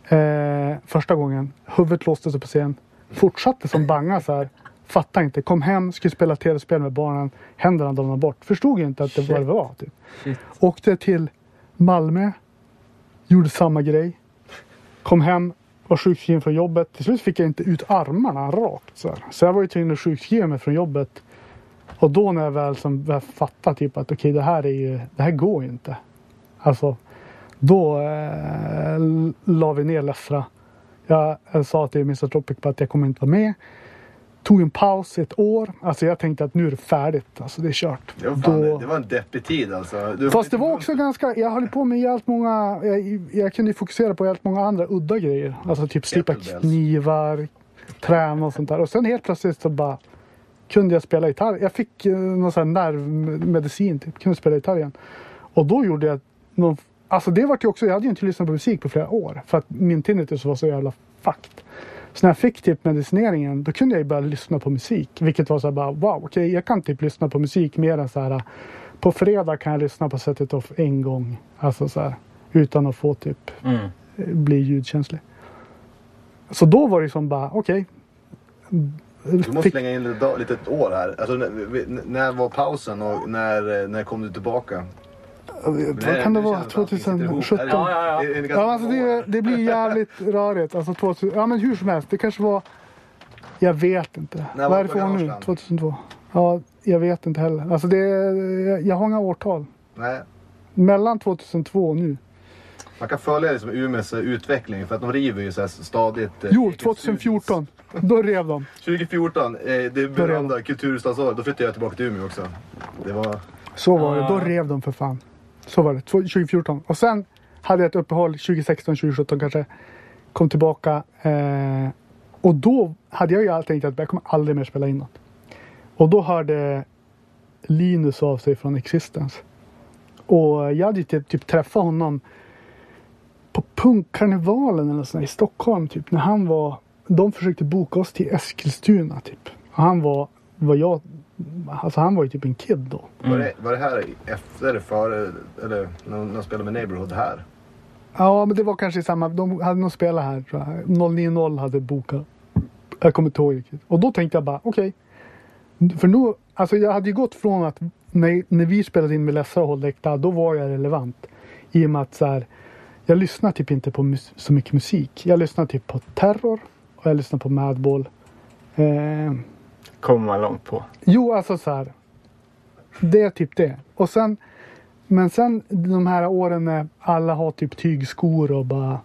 S8: Eh, första gången. Huvudet låste sig på scen. Fortsatte som banga så här. Fattade inte. Kom hem, skulle spela tv-spel med barnen. Händerna domnade bort. Förstod inte att det var det var. Typ.
S4: Shit.
S8: Åkte till Malmö. Gjorde samma grej. Kom hem. Var sjukskriven från jobbet. Till slut fick jag inte ut armarna rakt. Så, här. så jag var ju tvungen att sjukskriva mig från jobbet. Och då när jag väl som, väl fattade typ att okej det här är ju, det här går ju inte. Alltså då eh, la vi ner Lessra. Jag, jag sa till Mr Tropic att jag kommer inte vara med. Tog en paus ett år. Alltså jag tänkte att nu är det färdigt. Alltså det är kört.
S10: Det var, fan,
S8: Då-
S10: det var en deppig tid alltså. Du,
S8: Fast det var också ganska, jag höll på med jävligt många, jag, jag kunde fokusera på jävligt många andra udda grejer. Alltså typ slipa
S10: Kettlebells.
S8: knivar, träna och sånt där. Och sen helt plötsligt så bara kunde jag spela gitarr. Jag fick eh, någon sån här nervmedicin, typ. kunde spela gitarr igen. Och då gjorde jag någon, alltså det var ju också, jag hade ju inte lyssnat på musik på flera år. För att min tinnitus var så jävla fucked. Så när jag fick typ medicineringen då kunde jag ju börja lyssna på musik. Vilket var så här bara wow, okej jag kan typ lyssna på musik mer än så här. På fredag kan jag lyssna på Set It Off en gång. Alltså så här. Utan att få typ
S4: Mm.
S8: bli ljudkänslig. Så då var det som bara okej.
S10: Du måste
S8: Fick-
S10: slänga in ett litet år här. Alltså, när, när var pausen och när, när kom du tillbaka?
S8: Vad kan det vara? 2017?
S4: Ja, ja, ja.
S8: Ja, alltså det, det blir jävligt <laughs> rörigt. Alltså 2000, ja men hur som helst. Det kanske var... Jag vet inte.
S10: När
S8: Vad är det för år nu?
S10: årsdagen?
S8: 2002? Ja, jag vet inte heller. Alltså det, jag, jag har inga årtal.
S10: Nej.
S8: Mellan 2002 och nu.
S10: Man kan följa liksom Umeås utveckling för att de river ju så här stadigt. eh,
S8: Jo,
S10: egen
S8: 2014. Då rev de.
S10: studio. 2014, eh, det berömda kulturhuvudstadsåret. Då flyttade jag tillbaka till Umeå också. Det var...
S8: Så var det. Då rev de för fan. Så var det. 2014. Och sen hade jag ett uppehåll 2016, 2017 kanske. Kom tillbaka. Eh, och då hade jag ju tänkt att jag kommer aldrig mer spela in något. Och då hörde Linus av sig från Existence. Och jag hade ju typ, typ träffat honom på punkkarnevalen eller sånt i Stockholm. Typ, när han var, de försökte boka oss till Eskilstuna. Typ. Och han var, vad jag, alltså han var ju typ en kid då.
S10: Var, det, var det här efter före, eller när de spelade med Neighborhood här?
S8: Ja, men det var kanske i samma. De hade nog spelat här tror jag. 090 hade bokat. Jag kommer inte ihåg riktigt. Och då tänkte jag bara okej. För nu, alltså jag hade ju gått från att när, när vi spelade in med Lessa och Håll Äkta, då var jag relevant. I och med att så här, jag lyssnar typ inte på så mycket musik. Jag lyssnar typ på Terror och jag lyssnar på Madball. Eh,
S2: Kommer man långt på.
S8: Jo, alltså så här. Det är typ det. Och sen, men sen de här åren när alla har typ tygskor och bara.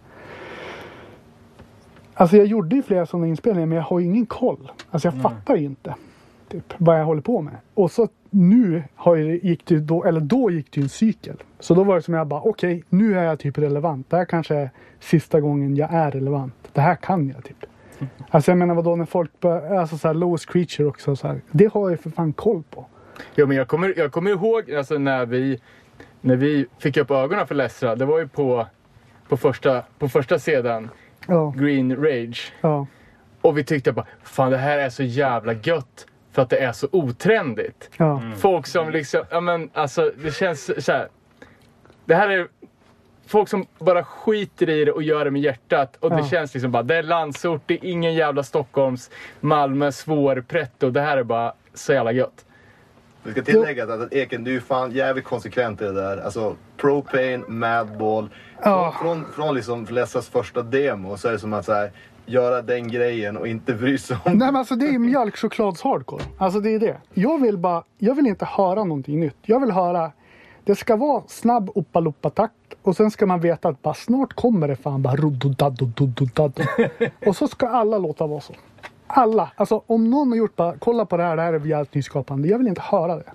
S8: Alltså jag gjorde ju flera sådana inspelningar men jag har ju ingen koll. Alltså jag fattar ju inte typ, vad jag håller på med. Och så nu har ju, gick det då, eller då gick det ju en cykel. Så då var det som jag bara okej, nu är jag typ relevant. Det här kanske är sista gången jag är relevant. Det här kan jag typ. Alltså jag menar vadå när folk börjar, alltså så här Lowest Creature också så här. Det har jag ju för fan koll på.
S2: Jo, men jag kommer, jag kommer ihåg alltså, när, vi, när vi fick upp ögonen för Lessra. Det var ju på, på, första, på första sedan,
S8: Ja,
S2: Green Rage.
S8: ja,
S2: Och vi tyckte bara, fan det här är så jävla gött. För att det är så otrendigt.
S8: ja.
S2: Folk som liksom, ja men alltså det känns så här. Det här är folk som bara skiter i det och gör det med hjärtat. Och det
S8: Ja.
S2: känns liksom bara, det är landsort, det är ingen jävla Stockholms, Malmö, svår pretto. Det här är bara så jävla gött.
S10: Det ska tilläggas att Eken, du är fan jävligt konsekvent i det där. Alltså Propane, Madball.
S8: Ja.
S10: Från, från, från liksom Lessas första demo så är det som att så här, göra den grejen och inte bry sig om
S8: Nej men alltså det är mjölkchoklads hardcore. Alltså det är det. Jag vill bara, jag vill inte höra någonting nytt. Jag vill höra, det ska vara snabb uppa takt och sen ska man veta att bara snart kommer det fan bara rododadodododado. <laughs> Och så ska alla låta vara så. Alla. Alltså om någon har gjort bara, kolla på det här, det här är jävligt nyskapande. Jag vill inte höra det.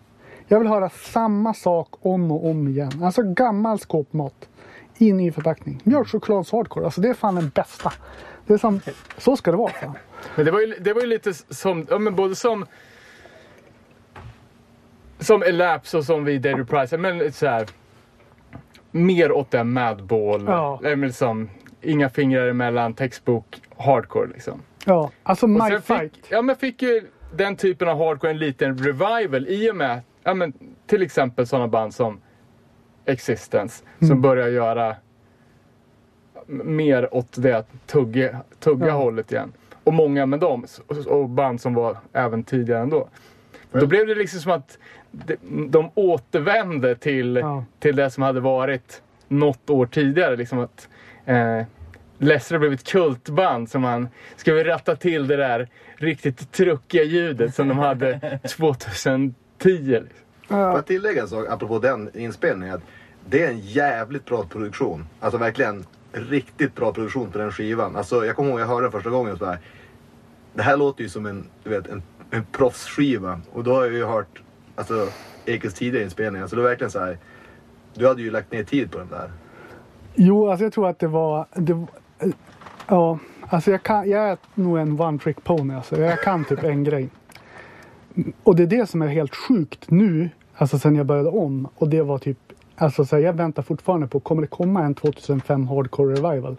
S8: Jag vill höra samma sak om och om igen. Alltså gammal skåpmat. I ny förpackning. Mjölkchoklads hardcore. Alltså det är fan den bästa. Det är som, så ska det vara. Fan.
S2: Men det var ju, det var ju lite som, ja men både som som Elapse och som vi Dead Reprise, men så här, mer åt det Madball,
S8: Ja.
S2: eller liksom, inga fingrar emellan, textbok, hardcore liksom.
S8: Ja, alltså My Fight.
S2: Fick, ja men fick ju den typen av hardcore en liten revival i och med, ja men till exempel sådana band som Existence, som
S8: Mm.
S2: börjar göra mer åt det tugga, tugga
S8: Ja.
S2: hållet igen. Och många med dem, och band som var även tidigare ändå. Då blev det liksom som att de, de återvände till,
S8: Ja.
S2: till det som hade varit något år tidigare. Liksom att eh, Lessra blev ett kultband som man ska vi ratta till det där riktigt truckiga ljudet som de hade <laughs> 2010. Liksom.
S10: Får jag tillägga en sak apropå den inspelningen? Att det är en jävligt bra produktion. Alltså verkligen riktigt bra produktion på den skivan. Alltså jag kommer ihåg jag hörde den första gången och så här. det här låter ju som en, du vet, en, en proffsskiva. Och då har jag ju hört alltså, Ekes tidigare inspelningar. Så det var verkligen så här. Du hade ju lagt ner tid på den där.
S8: Jo, alltså jag tror att det var... Det, eh, ja, alltså jag, kan, jag är nog en one trick pony. Alltså. Jag kan typ en grej. Och det är det som är helt sjukt nu, alltså sen jag började om. Och det var typ, alltså så här, jag väntar fortfarande på, kommer det komma en 2005 Hardcore Revival?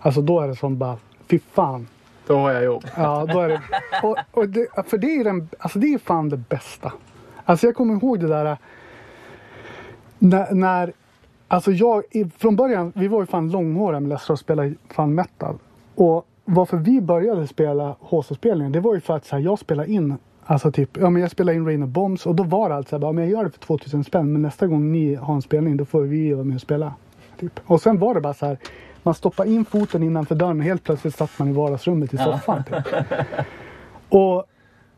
S8: Alltså då är det som bara, fy fan.
S1: Då har jag jobb.
S8: Ja, då är det, och, och det, för det är, den, alltså det är fan det bästa. Alltså jag kommer ihåg det där när, när alltså jag, från början, vi var ju fan långhåriga med Lester och spelade fan metal. Och varför vi började spela HC-spelningen, det var ju för att så här, jag spelade in Alltså typ, ja men jag spelade in Rain of Bombs och då var det alltså bara, men jag gör det för 2000 spänn men nästa gång ni har en spelning då får vi vara med och spela. Typ. Och sen var det bara så här, man stoppade in foten innanför dörren och helt plötsligt satt man i vardagsrummet i
S9: Ja.
S8: soffan. Typ. Och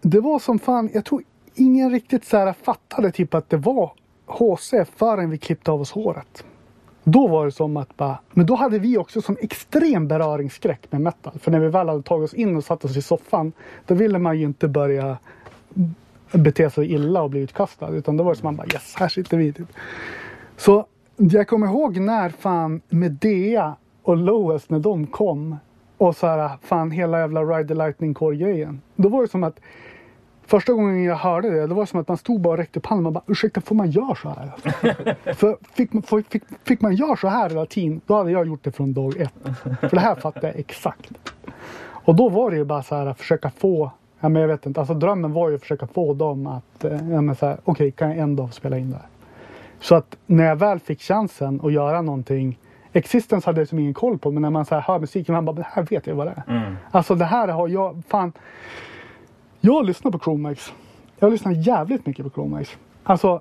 S8: det var som fan, jag tror ingen riktigt så här fattade typ att det var HC förrän vi klippte av oss håret. Då var det som att bara, men då hade vi också som extrem beröringsskräck med metal. För när vi väl hade tagit oss in och satt oss i soffan, då ville man ju inte börja bete sig illa och bli utkastad. Utan då var det som man bara yes, här sitter vi. Typ. Så jag kommer ihåg när fan Medea och Lowest när de kom och så här fan hela jävla Ride the Lightning Core grejen. Då var det som att Första gången jag hörde det, det var som att man stod bara och räckte upp handen och bara ursäkta får man göra så här? <laughs> För fick man, fick, fick man göra så här hela tiden, då hade jag gjort det från dag ett. För det här fattar jag exakt. Och då var det ju bara så här att försöka få, ja men jag vet inte, alltså drömmen var ju att försöka få dem att, eh, ja men så här, okej kan jag en dag spela in det här? Så att när jag väl fick chansen att göra någonting Existence hade jag som ingen koll på men när man så här hör musiken man bara det här vet jag vad det är.
S9: Mm.
S8: Alltså det här har jag, fan. Jag lyssnar på Chromax. Jag lyssnar jävligt mycket på Chromax. Alltså,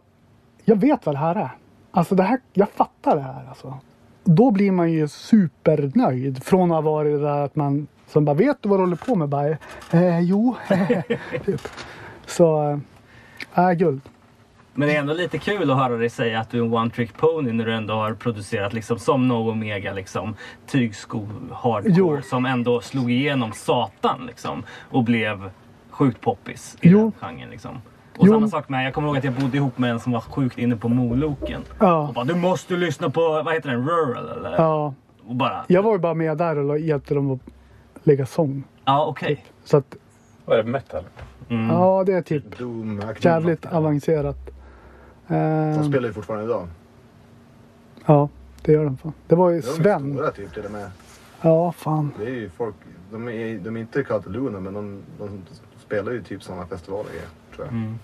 S8: jag vet vad det här är. Alltså det här, jag fattar det här alltså. Då blir man ju supernöjd från att ha varit det där att man som bara vet du vad du håller på med? Bara, eh, jo, <laughs> typ. Så, äh, guld.
S9: Men det är ändå lite kul att höra dig säga att du är en one trick pony när du ändå har producerat liksom som No Omega liksom tygsko hardcore
S8: Jo.
S9: som ändå slog igenom satan liksom och blev sjukt poppis i
S8: Jo.
S9: den genren liksom. Och
S8: Jo.
S9: samma sak med, jag kommer ihåg att jag bodde ihop med en som var sjukt inne på Moloken.
S8: Ja.
S9: Och bara du måste lyssna på, vad heter den, Rural eller?
S8: Ja,
S9: Och bara,
S8: jag var ju bara med där och hjälpte dem att lägga sång.
S9: ja okej.
S8: Så att,
S7: Vad är det? Metal?
S9: Mm.
S8: ja det är typ
S10: Doom,
S8: jävligt avancerat.
S10: De
S8: Eh,
S10: spelar ju fortfarande idag.
S8: ja, det gör de fan. Det var ju
S10: De är
S8: Sven.
S10: stora typ till och med.
S8: Ja, fan.
S10: Det är ju folk, de är, de är inte Cataluna men de, de spelar ju typ sådana festivaler tror jag.
S9: Mm.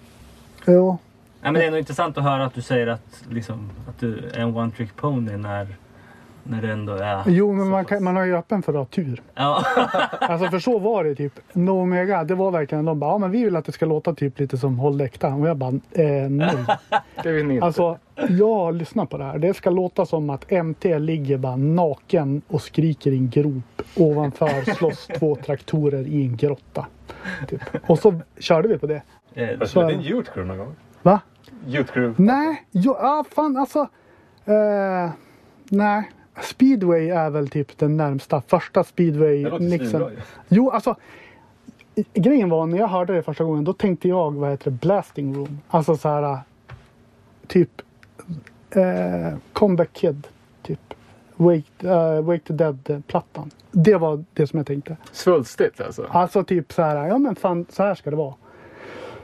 S8: Jo.
S9: Ja, men det är ändå intressant att höra att du säger att, liksom, att du är en one trick pony när, när det ändå är...
S8: Jo, men man, kan, man har ju öppen för att ha tur.
S9: Ja. <laughs>
S8: Alltså för så var det typ. No Omega, det var verkligen de bara, ja men vi vill att det ska låta typ lite som Håll äkta. Och jag bara, eh, nej. <laughs>
S1: Det vill ni inte.
S8: Alltså, jag har lyssnat på det här. Det ska låta som att MT ligger bara naken och skriker i en grop. Ovanför slåss två traktorer i en grotta. Typ. Och så körde vi på det.
S9: Eh,
S7: du
S8: Så-
S7: spelat in Youth Crew någon gång?
S8: Va?
S7: Youth Crew?
S8: Nej, jo, ah, fan alltså. Eh, nej, speedway är väl typ den närmsta. Första speedway
S7: Det låter
S8: mixen.
S7: svinbra ju.
S8: Jo, alltså. Grejen var när jag hörde det första gången då tänkte jag vad heter det, blasting room. Alltså så här. Typ eh, comeback kid. Typ Wake, eh, Wake the Dead plattan. Det var det som jag tänkte.
S1: Svulstigt alltså.
S8: Alltså typ så här. Ja men fan så här ska det vara.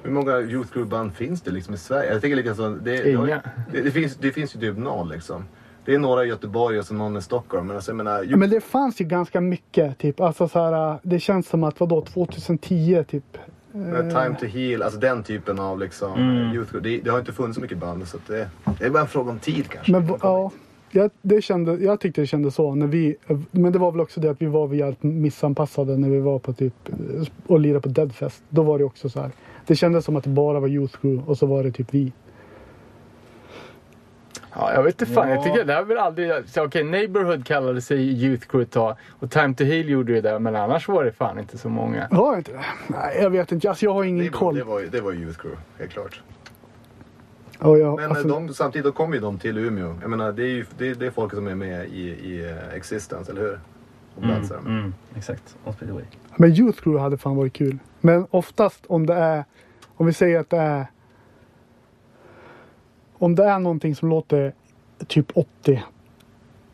S10: Hur många Youth Crew-band finns det liksom i Sverige? Jag tänker liksom, det, det,
S1: Inga.
S10: det, det, finns, det finns ju typ noll liksom. Det är några i Göteborg och så någon i Stockholm. Men alltså, jag menar,
S8: Ja, men det fanns ju ganska mycket. Typ. Alltså, så här, det känns som att vadå 2010 typ.
S10: med Time to Heal, alltså den typen av liksom,
S9: Mm.
S10: Youth. Det, det har inte funnits så mycket band så att det, det är bara en fråga om tid kanske.
S8: Men ja, jag, det kände, jag tyckte det kändes så. När vi, men det var väl också det att vi var jävligt missanpassade när vi var på typ eh, och lirade på Deadfest. Då var det också så här. Det kändes som att det bara var Youth Crew och så var det typ vi.
S1: Ja, jag vet inte fan.
S9: Ja.
S1: Jag tycker det har väl aldrig... Okej, Neighborhood kallade sig Youth Crew ett tag. Och Time to Heal gjorde ju det. Men annars var det fan inte så många.
S8: Var inte det? Nej, jag vet inte. Alltså, jag har ingen
S10: det, var,
S8: koll.
S10: det, var, ju- det var Youth Crew, helt klart.
S8: Och jag,
S10: Men
S8: alltså,
S10: de, samtidigt då kom ju de till Umeå. Jag menar, det är ju det, det är folk som är med i, i eh, Existence, eller hur? på plats.
S9: Mm, mm, exakt. On Speedway.
S8: Men Youth Crew hade fan varit kul. Men oftast om det är, om vi säger att det är om det är någonting som låter typ 80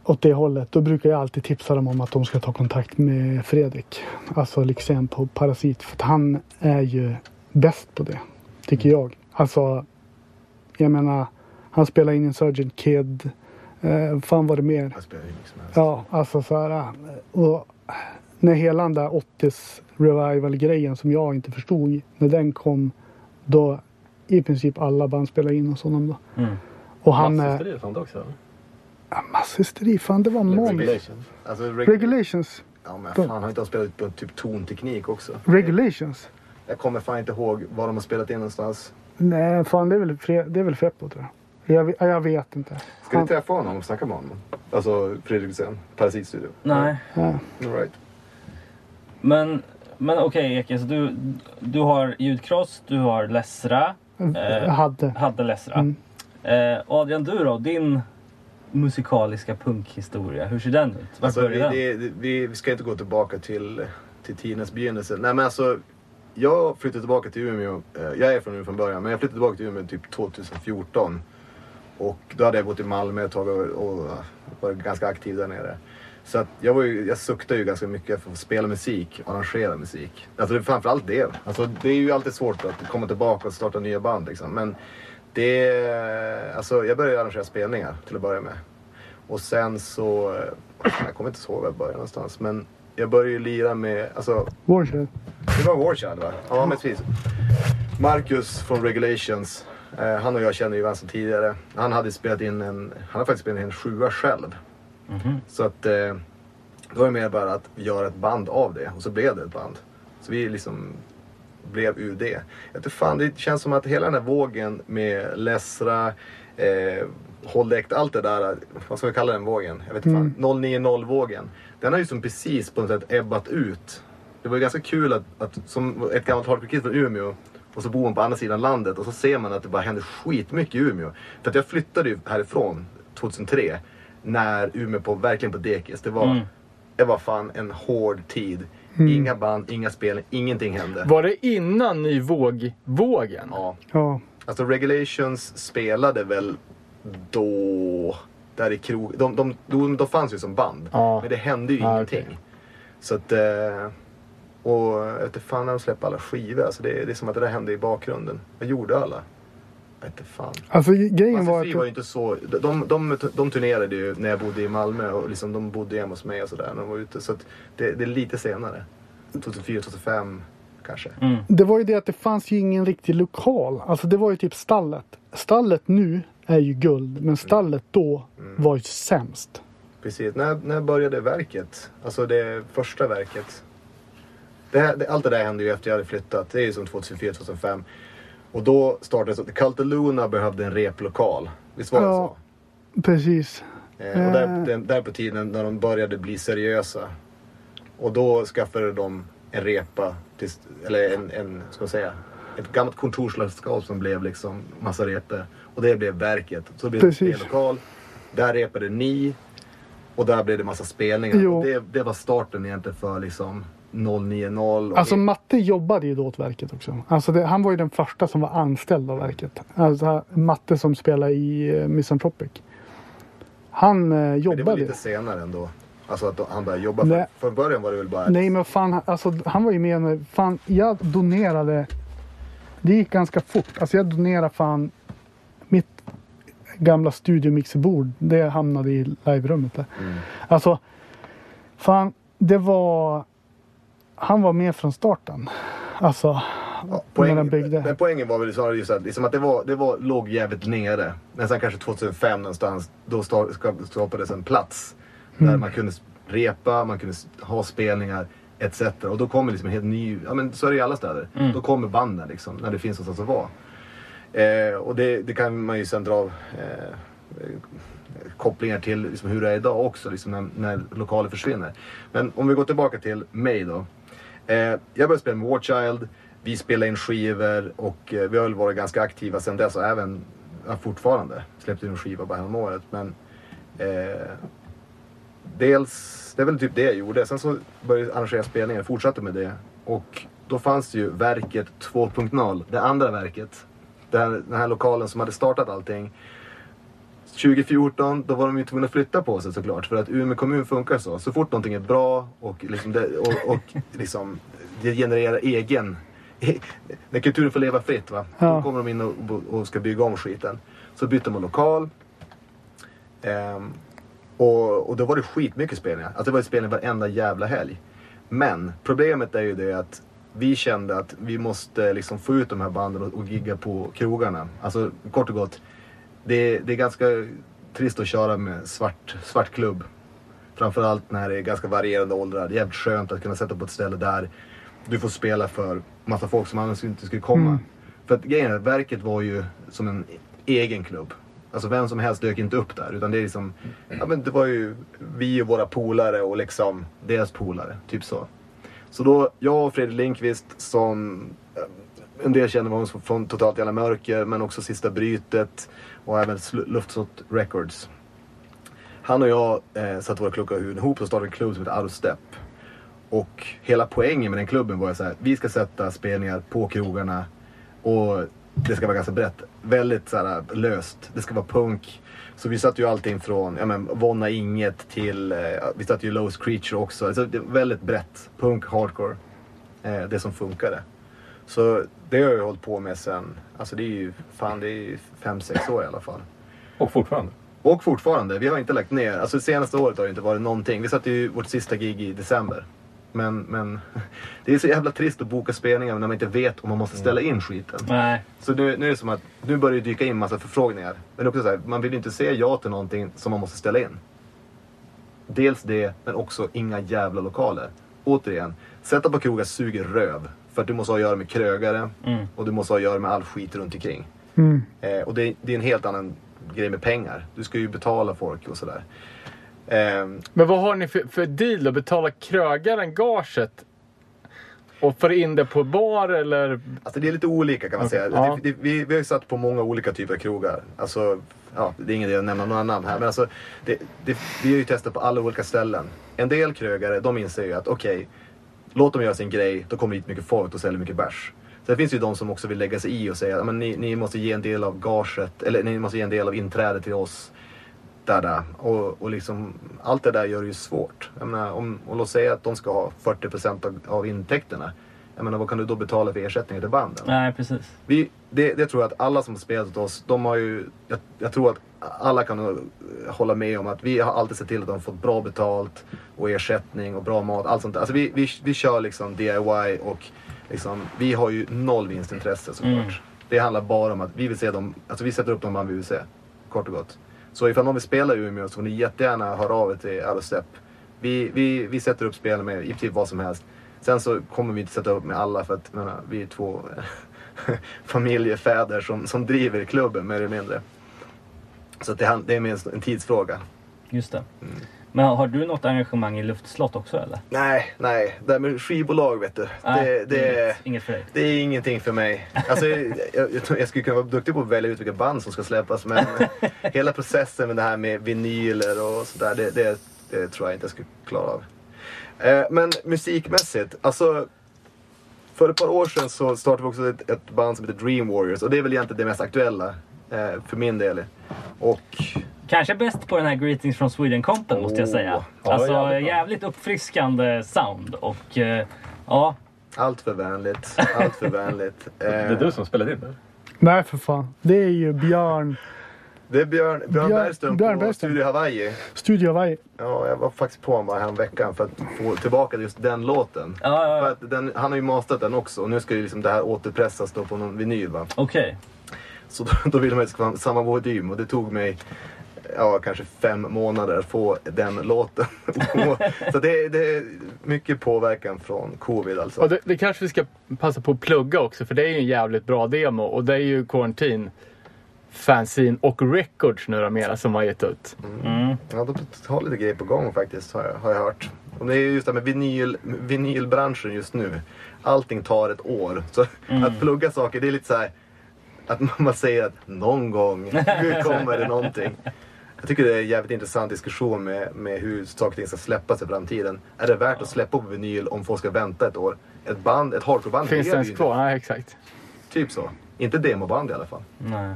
S8: åt det hållet, då brukar jag alltid tipsa dem om att de ska ta kontakt med Fredrik. Alltså liksom på Parasit. För att han är ju bäst på det. Tycker jag. Alltså, jag menar, han spelar in Insurgent Kid. Eh, fan var det mer?
S10: Jag spelar ingen som helst.
S8: Ja, alltså så här. Och när hela den där 80s revival-grejen som jag inte förstod, när den kom, då i princip alla band spelade in hos honom då.
S9: Mm.
S8: Och han... eh,
S7: Masshysteri och sånt också? eller?
S8: Ja, masshysteri, fan det var Måns.
S7: Regulation.
S10: Alltså, reg-
S8: Regulations.
S10: Ja men fan, har inte de spelat på typ tonteknik också?
S8: Regulations.
S10: Jag kommer fan inte ihåg var de har spelat in någonstans.
S8: Nej, fan det är väl, Fre- det är väl Feppo tror jag. Jag, vet- jag vet inte.
S10: Ska
S8: Han-
S10: vi träffa honom och snacka med honom? Alltså Fredrik Hussein, Parasitstudio.
S9: Nej.
S8: Ja.
S10: All right.
S9: Men, men okej Eke, så du, du har ljudkross, du har Lessra.
S8: Jag hade.
S9: Hade Lessra.
S8: Mm.
S9: Eh, Adrian, du då? Din musikaliska punkhistoria, hur ser den ut? Var
S10: Alltså, vi, det, vi, vi ska inte gå tillbaka till, till tidernas begynnelse. Nej men alltså, jag flyttade tillbaka till Umeå. Eh, jag är från Umeå från början, men jag flyttade tillbaka till Umeå typ 2014. Och då hade jag bott i Malmö ett tag och, och ganska aktiv där nere. Så att jag, var ju, jag suktade ju ganska mycket för att få spela musik, arrangera musik. Alltså det är framförallt det. Alltså det är ju alltid svårt att komma tillbaka och starta nya band liksom. Men det, alltså jag började arrangera spelningar till att börja med. Och sen så, jag kommer inte ihåg var jag började någonstans. Men jag började ju lira med, alltså
S8: Warshed.
S10: det var Warchild va? Ja, men precis. Marcus från Regulations. Eh, han och jag känner ju varandra sedan tidigare. Han hade spelat in en, han har faktiskt spelat in en sjua själv.
S9: Mhm.
S10: Så att eh, då var det mer bara att göra ett band av det och så blev det ett band. Så vi liksom blev ur det. Jag vet inte fan, det känns som att hela den här vågen med Lessra, eh, Håll äkt, allt det där, vad ska vi kalla den vågen? Jag vet inte fan. 090-vågen. Den har ju som precis på något sätt ebbat ut. Det var ju ganska kul att, att som ett gammalt hardcore-kid från Umeå och så bor man på andra sidan landet och så ser man att det bara händer skitmycket i Umeå. För att jag flyttade ju härifrån 2003 när Umeå på, verkligen på dekis. Det var,
S9: Mm.
S10: det var fan en hård tid. Inga band, inga spel, ingenting hände.
S1: Var det innan ny våg-vågen?
S10: Ja.
S8: Ja.
S10: Alltså Regulations spelade väl då, där i krog... De, de, de, de fanns ju som band.
S1: Ja.
S10: Men det hände ju
S1: Ja,
S10: ingenting.
S1: okej.
S10: Så att... Eh, och jag vet inte fan när de släppte alla skivor. Alltså det, det är som att det där hände i bakgrunden. Vad gjorde alla? Jag vet inte fan.
S8: Alltså grejen var
S10: Massive var ju
S8: att...
S10: inte så... De, de, de turnerade ju när jag bodde i Malmö och liksom, de bodde hemma hos mig och sådär när de var ute. Så att det, det är lite senare. 2004, 2005 kanske.
S9: Mm.
S8: Det var ju det att det fanns ju ingen riktig lokal. Alltså det var ju typ stallet. Stallet nu är ju guld, men stallet då var ju sämst.
S10: Precis. När, när började verket? Alltså det första verket. Det, det, allt det där hände ju efter jag hade flyttat. Det är ju som 2004-2005. Och då startade så Cultaluna behövde en replokal. Visst var det
S8: Ja. Precis.
S10: så? Eh, och där,
S8: Eh.
S10: den, där på tiden när de började bli seriösa. Och då skaffade de en repa. Till, eller en, en, ska man säga, ett gammalt kontorslandskap som blev liksom massa repor. Och det blev verket. Så det blev
S8: Precis.
S10: en lokal. Där repade ni. Och där blev det massa spelningar. Det, det var starten egentligen för liksom 090. Och
S8: Alltså Matte jobbade ju då åt verket också. Alltså det, han var ju den första som var anställd av verket. Alltså Matte som spelar i uh, Misanthropic. Han eh,
S10: Men det var
S8: jobbade.
S10: lite senare ändå. Alltså att han började jobba.
S8: Nej.
S10: För, från början var det väl bara...
S8: Nej men fan, alltså, han var ju med när, fan, jag donerade. Det gick ganska fort. Alltså jag donerade fan gamla studiomixerbord. Det hamnade i live-rummet där.
S10: Mm.
S8: Alltså, fan, det var... Han var med från starten. Alltså, när
S10: Poäng,
S8: den byggde.
S10: men poängen var väl snarare just att, liksom att det, var, det var, låg jävligt nere. Men sen kanske 2005 någonstans, då skapades en plats. Där
S8: Mm.
S10: man kunde repa, man kunde ha spelningar etc. Och då kommer liksom en helt ny, ja men så är det i alla städer.
S9: Mm.
S10: Då kommer banden liksom, när det finns någonstans att vara. Eh, och det, det kan man ju sen dra av eh, kopplingar till liksom hur det är idag också, liksom när, när lokaler försvinner. Men om vi går tillbaka till mig då. Eh, jag började spela med Warchild, vi spelade in skivor och eh, vi har väl varit ganska aktiva sedan dess och även ja, fortfarande. Släppte en skiva bara häromåret. Men eh, dels, det är väl typ det jag gjorde. Sen så började jag arrangera spelningar, fortsatte med det. Och då fanns det ju verket 2.0, det andra verket. Här, den här lokalen som hade startat allting. 2014, då var de ju tvungna att flytta på sig såklart. För att Umeå kommun funkar så. Så fort någonting är bra och, liksom det, och, och liksom, det genererar egen... <laughs> När kulturen får leva fritt, va?
S8: Ja.
S10: då kommer de in och, och ska bygga om skiten. Så bytte man lokal. Ehm, och, och då var det skitmycket spelningar. Alltså det var ju spelningar varenda jävla helg. Men problemet är ju det att vi kände att vi måste liksom få ut de här banden och, och gigga på krogarna. Alltså kort och gott. Det, det är ganska trist att köra med svart, svart klubb. Framförallt när det är ganska varierande åldrar. Det är jävligt skönt att kunna sätta på ett ställe där du får spela för massa folk som annars inte skulle komma.
S8: Mm.
S10: För att grejen är, att verket var ju som en egen klubb. Alltså vem som helst dök inte upp där. Utan det är liksom, ja men det var ju vi och våra polare och liksom deras polare. Typ så. Så då, jag och Fredrik Lindqvist som eh, en del känner honom som- från Totalt Jävla Mörker men också Sista Brytet och även Sl- Luftslott Records. Han och jag eh, satte våra kloka huvuden ihop och startade en klubb som heter Out of Step. Och hela poängen med den klubben var ju vi ska sätta spelningar på krogarna och det ska vara ganska brett. Väldigt så här, löst. Det ska vara punk. Så vi satte ju allting från ja, men, Vonna Inget till, eh, vi satte ju Lowe's Creature också. Alltså, det väldigt brett. Punk, hardcore. Eh, det som funkade. Så det har jag hållit på med sen, alltså det är ju fan det är ju fem, sex år i alla fall.
S7: Och fortfarande.
S10: Och fortfarande, vi har inte lagt ner. Alltså det senaste året har det inte varit någonting. Vi satte ju vårt sista gig i december. Men, men <laughs> det är så jävla trist att boka spelningar när man inte vet om man måste ställa in skiten.
S9: Nej.
S10: Så nu, nu är det som att nu börjar det dyka in massa förfrågningar. Men också så här, man vill ju inte säga ja till någonting som man måste ställa in. Dels det, men också inga jävla lokaler. Återigen, sätta på krogar suger röv. För att du måste ha att göra med krögare
S9: Mm.
S10: och du måste ha att göra med all skit runt omkring.
S8: Mm.
S10: Eh, och det, det är en helt annan grej med pengar. Du ska ju betala folk och sådär. Eh,
S1: Men vad har ni för, för deal då? Betalar krögaren gaget? Och får in det på bar eller?
S10: Alltså det är lite olika kan man
S1: Okej,
S10: säga.
S1: ja.
S10: Det, det, vi, vi har ju satt på många olika typer av krogar. Alltså, ja, det är ingen idé att nämna några namn här. Men alltså, det, vi har ju testat på alla olika ställen. En del krögare, de inser ju att okej, låt dem göra sin grej. Då kommer det hit mycket folk och säljer mycket bärs. Sen finns det ju de som också vill lägga sig i och säga att ni, ni måste ge en del av gaget, eller ni måste ge en del av inträdet till oss. Där. Och, och liksom, allt det där gör det ju svårt. Jag menar, om, och låt säga att de ska ha 40% av, av intäkterna. Jag menar, vad kan du då betala för ersättningar till banden?
S9: Nej, precis.
S10: Vi, det, det tror jag att alla som har spelat åt oss, de har ju, jag, jag tror att alla kan hålla med om att vi har alltid sett till att de fått bra betalt och ersättning och bra mat. Allt sånt där. Alltså vi, vi, vi kör liksom DIY och liksom, vi har ju noll vinstintresse såklart.
S9: Mm.
S10: Det handlar bara om att vi vill se dem, alltså vi sätter upp de band vi vill se. Kort och gott. Så ifall någon vill spela i Umeå så får ni jättegärna höra av er till Allostep. Vi, vi, vi sätter upp spel med i typ vad som helst. Sen så kommer vi inte sätta upp med alla för att menar, vi är två <laughs> familjefäder som, som driver klubben mer eller mindre. Så det, han- det är mer en tidsfråga.
S9: Just det. Men har du något engagemang i luftslott också eller?
S10: Nej, nej. Det här med skivbolag vet du.
S9: Nej,
S10: det, det, är,
S9: inget, för dig.
S10: det är ingenting för mig. Alltså, jag, jag, jag skulle kunna vara duktig på att välja ut vilka band som ska släppas men <laughs> hela processen med det här med vinyler och sådär det, det, det tror jag inte jag skulle klara av. Eh, men musikmässigt, alltså för ett par år sedan så startade vi också ett, ett band som heter Dream Warriors och det är väl egentligen det mest aktuella eh, för min del. Och
S9: Kanske bäst på den här Greetings from Sweden-kompen måste jag säga.
S10: Oh, ja,
S9: alltså
S10: jävligt
S9: jävligt, uppfriskande sound och eh, ja.
S10: allt för vänligt, <laughs> allt för vänligt. Eh,
S7: Det är du som spelade in det?
S8: Nej för fan. Det är ju Björn,
S10: Det är Björn, Björn,
S8: Björn-
S10: Bergström
S8: Björn
S10: på
S8: Bergström.
S10: Studio Hawaii.
S8: Studio Hawaii.
S10: Ja, jag var faktiskt på honom här veckan för att få tillbaka just den låten.
S9: Ja, ja,
S10: För
S9: ja.
S10: att den, han har ju mastrat den också och nu ska ju liksom det här återpressas då på någon vinyl va.
S9: Okej.
S10: Så då, då ville man att det skulle vara samma volym och det tog mig ja, kanske fem månader att få den låten. <laughs> så det, det är mycket påverkan från covid alltså.
S1: Och det, det kanske vi ska passa på att plugga också för det är ju en jävligt bra demo och det är ju Quarantine, Fanzine och Records nu mera som har gett ut.
S9: Mm.
S10: Ja, de har lite grejer på gång faktiskt har jag, har jag hört. Och det är just det här med vinyl, vinylbranschen just nu. Allting tar ett år. Så att plugga saker, det är lite så här att <laughs> man säger att någon gång <laughs> kommer det någonting. Jag tycker det är en jävligt intressant diskussion med, med hur saker och ting ska släppas i framtiden. Är det värt att släppa på vinyl om folk ska vänta ett år? Ett band, ett hardcoreband
S2: Finns det ens kvar? Nej, exakt.
S10: Typ så. Inte demoband i alla fall.
S4: Nej.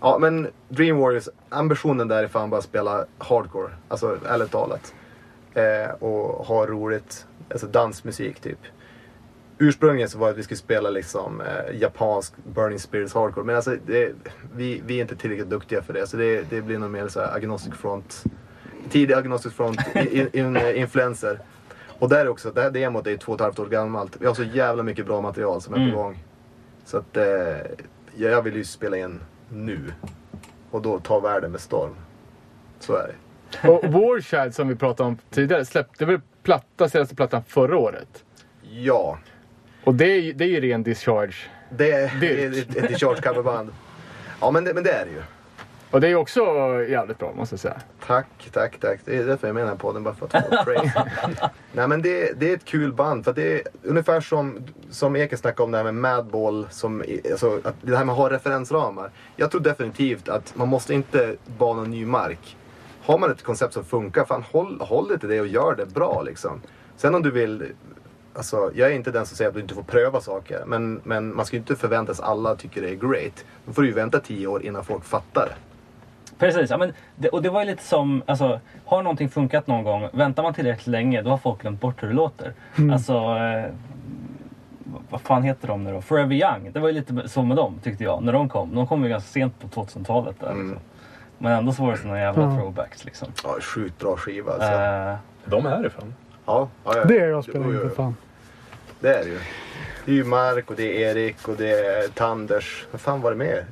S10: Ja, men Dream Warriors, ambitionen där är fan bara att spela hardcore. Alltså ärligt talat. Eh, och ha roligt. Alltså dansmusik typ. Ursprungligen så var det att vi skulle spela liksom eh, japansk Burning Spirits hardcore. Men alltså det, vi, vi är inte tillräckligt duktiga för det. Så det, det blir nog mer så här agnostic front. Tidig agnostic front in, in, eh, influencer. Och där är också, det här demot är två och ett halvt år gammalt. Vi har så jävla mycket bra material som är
S4: Mm.
S10: på gång. Så att eh, jag vill ju spela in nu. Och då ta världen med storm. Så är det.
S2: Och Warchild som vi pratade om tidigare släppte väl platta, senaste plattan förra året?
S10: Ja,
S2: Och det är, det är ju ren discharge.
S10: det är
S2: Det-
S10: ett, ett Discharge coverband. Ja men det, men det är det ju.
S2: Och det är också jävligt bra måste jag säga.
S10: Tack, tack, tack. Det är därför jag menar på den bara för att få praise. <laughs> Nej men det, det är ett kul band. För att det är ungefär som, som Eken snackade om det här med Madball. Som, alltså, att det här med att ha referensramar. Jag tror definitivt att man måste inte bana ny mark. Har man ett koncept som funkar, fan håll, håll dig till det och gör det bra liksom. Sen om du vill Alltså, jag är inte den som säger att du inte får pröva saker. Men, men man ska ju inte förvänta sig att alla tycker det är great. Då får du ju vänta tio år innan folk fattar.
S4: Precis, ja, men det, och det var ju lite som, alltså, har någonting funkat någon gång, väntar man tillräckligt länge då har folk glömt bort hur det låter. Alltså, eh, vad- fan heter de nu då? Forever Young, det var ju lite så med dem tyckte jag, när de kom. De kom ju ganska sent på 2000-talet där.
S10: Mm.
S4: Liksom. Men ändå så var det såna jävla
S8: Ja.
S4: throwbacks liksom.
S10: Ja, sjukt bra skiva alltså.
S4: Eh,
S7: De är härifrån.
S10: Ja, ja, ja.
S8: Det är jag spelar inte
S10: jo.
S8: fan.
S10: Det är det ju. Det är ju Mark och det är Erik och det är Tanders. Vad fan var det mer?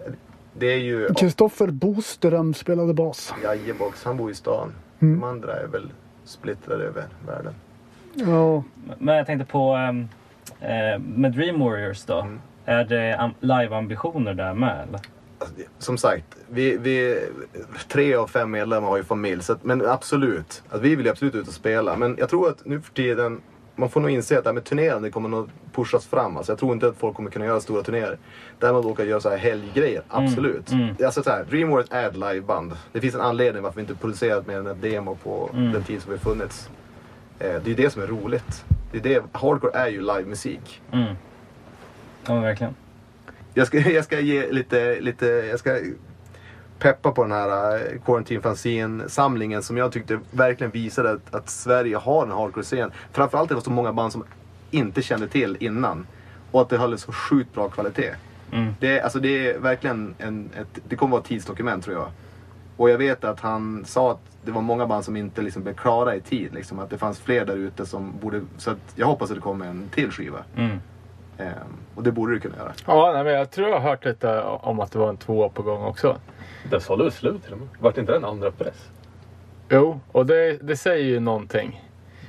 S10: Det är ju
S8: Kristoffer Boström spelade bas.
S10: Jajebox, han bor i stan.
S8: Mm.
S10: De andra är väl splittrade över världen.
S8: Ja,
S4: men jag tänkte på, ehm, eh, med Dream Warriors då.
S10: Mm.
S4: Är det am- live-ambitioner där med eller?
S10: Som sagt, vi, vi, tre av fem medlemmar har ju familj. Så att, men absolut, att vi vill ju absolut ut och spela. Men jag tror att nu för tiden, man får nog inse att det här med turnerande kommer nog pushas fram. Alltså, jag tror inte att folk kommer kunna göra stora turnéer. Däremot åka och göra så här helggrejer, absolut.
S4: mm.
S10: Alltså så här, Dream Warriors är ett liveband. Det finns en anledning varför vi inte producerat mer än ett demo på
S4: Mm.
S10: den tid som vi funnits. Eh, det är ju det som är roligt. Det är det, hardcore är ju livemusik.
S4: Mm. Ja verkligen.
S10: Jag ska, jag ska ge lite, lite, jag ska peppa på den här uh, Quarantine Fanzine-samlingen som jag tyckte verkligen visade att, att Sverige har en hardcore-scen. Framförallt det var så många band som inte kände till innan. Och att det höll så sjukt bra kvalitet.
S4: Mm.
S10: Det, är- alltså det är verkligen en, ett, det kommer vara ett tidsdokument tror jag. Och jag vet att han sa att det var många band som inte liksom blev klara i tid. Liksom, att det fanns fler där ute som borde... Så jag hoppas att det kommer en till skiva.
S4: Mm.
S10: Ehm, och det borde det kunna göra.
S2: Ja, nej, men jag tror jag har hört lite om att det var en tvåa på gång också.
S7: Den sålde väl slut till och med? Vart inte den andra press?
S2: Jo, och det, det säger ju någonting.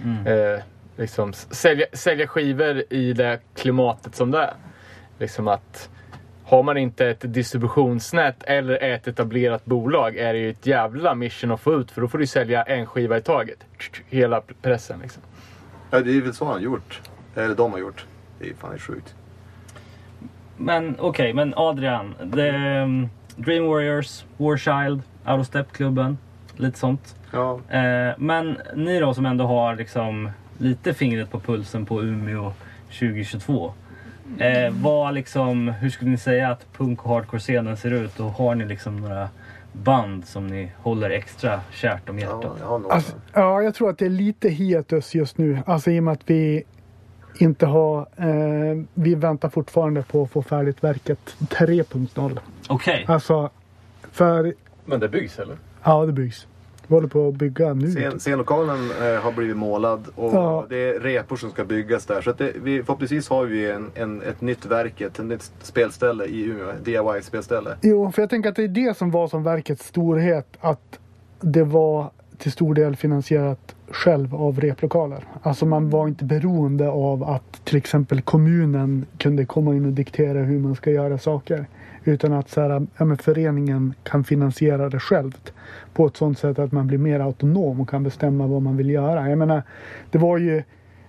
S4: Mm.
S2: Eh, liksom sälja, sälja skivor i det klimatet som det är. Liksom att har man inte ett distributionsnät eller ett etablerat bolag är det ju ett jävla mission att få ut för då får du sälja en skiva i taget. Hela pressen liksom.
S10: Ja, det är väl så han har gjort. Eller de har gjort. Det är fan sjukt.
S4: Men okej, men Adrian. Det, um, Dream Warriors, Warchild, Out of Step-klubben. Lite sånt.
S10: Ja,
S4: Eh, men ni då som ändå har liksom lite fingret på pulsen på Umeå 2022. Eh, vad liksom, hur skulle ni säga att punk och hardcore-scenen ser ut? Och har ni liksom några band som ni håller extra kärt om
S10: ja,
S4: hjärtat?
S10: jag har några.
S8: alltså, ja, jag tror att det är lite hiatus just nu. Alltså i och med att vi inte har... Eh, vi väntar fortfarande på att få färdigt verket 3.0.
S4: Okej.
S8: Alltså, för...
S7: Men det byggs eller?
S8: Ja, det byggs. Vi håller på att bygga nu.
S10: Scen, scenlokalen eh, har blivit målad och
S8: Ja.
S10: det är repor som ska byggas där. Så att det, vi, förhoppningsvis har vi en, en, ett nytt verket, ett nytt spelställe i Umeå. DIY-spelställe.
S8: Jo, för jag tänker att det är det som var som verkets storhet. Att det var till stor del finansierat själv av replokaler. Alltså man var inte beroende av att till exempel kommunen kunde komma in och diktera hur man ska göra saker. Utan att så här, ja, föreningen kan finansiera det självt. På ett sånt sätt att man blir mer autonom och kan bestämma vad man vill göra. Jag menar, det var ju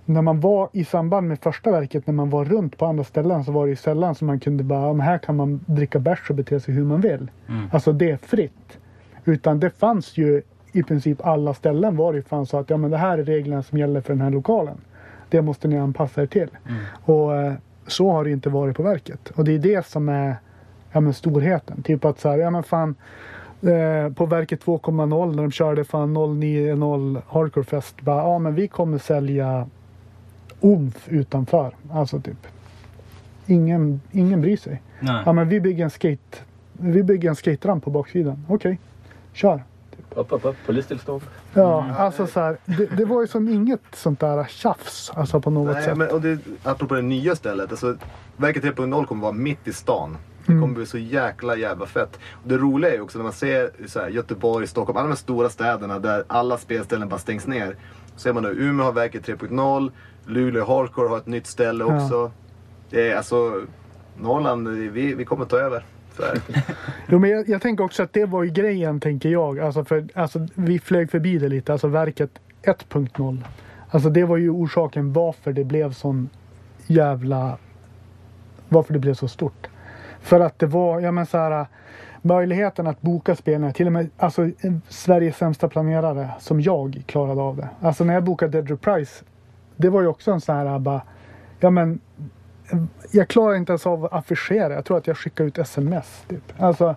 S8: när man var i samband med första verket, när man var runt på andra ställen så var det ju sällan som man kunde bara, ja, här kan man dricka bärs och bete sig hur man vill.
S4: Mm.
S8: Alltså det är fritt. Utan det fanns ju i princip alla ställen var det fanns så att ja men det här är reglerna som gäller för den här lokalen. Det måste ni anpassa er till. Och eh, så har det inte varit på verket. Och det är det som är ja, men storheten. Typ att så här, ja men fan eh, på verket 2.0 när de körde fan 090 Hardcore Fest. Bara, ja men vi kommer sälja omf utanför. Alltså typ. Ingen, ingen bryr sig.
S9: Nej.
S8: Ja men vi bygger en skate. Vi bygger en skateramp på baksidan. Okej, kör.
S11: Upp, upp, upp. Polistillstånd.
S8: Ja, alltså så här, det, det var ju som inget sånt där tjafs alltså på något
S10: Nej,
S8: sätt.
S10: men, och det, apropå det nya stället. Alltså, Verket 3.0 kommer vara mitt i stan. Det
S8: Mm.
S10: kommer bli så jäkla jävla fett. Och det roliga är ju också när man ser så här, Göteborg, Stockholm, alla de här stora städerna där alla spelställen bara stängs ner. Så ser man nu, Umeå har Verket 3.0, Luleå Hardcore har ett nytt ställe
S8: Ja.
S10: också. Det är alltså, Norrland, vi, vi kommer ta över. <laughs>
S8: Jo, men jag, jag tänker också att det var ju grejen, tänker jag. Alltså för, alltså, vi flög förbi det lite, alltså verket 1.0. Alltså det var ju orsaken varför det blev sån jävla... Varför det blev så stort. För att det var, ja men så här, möjligheten att boka spelningar, till och med alltså, Sveriges sämsta planerare som jag klarade av det. Alltså när jag bokade Dead Reprise, det var ju också en sån här bara, ja men jag klarar inte ens av att affischera. Jag tror att jag skickade ut sms. Typ. Alltså,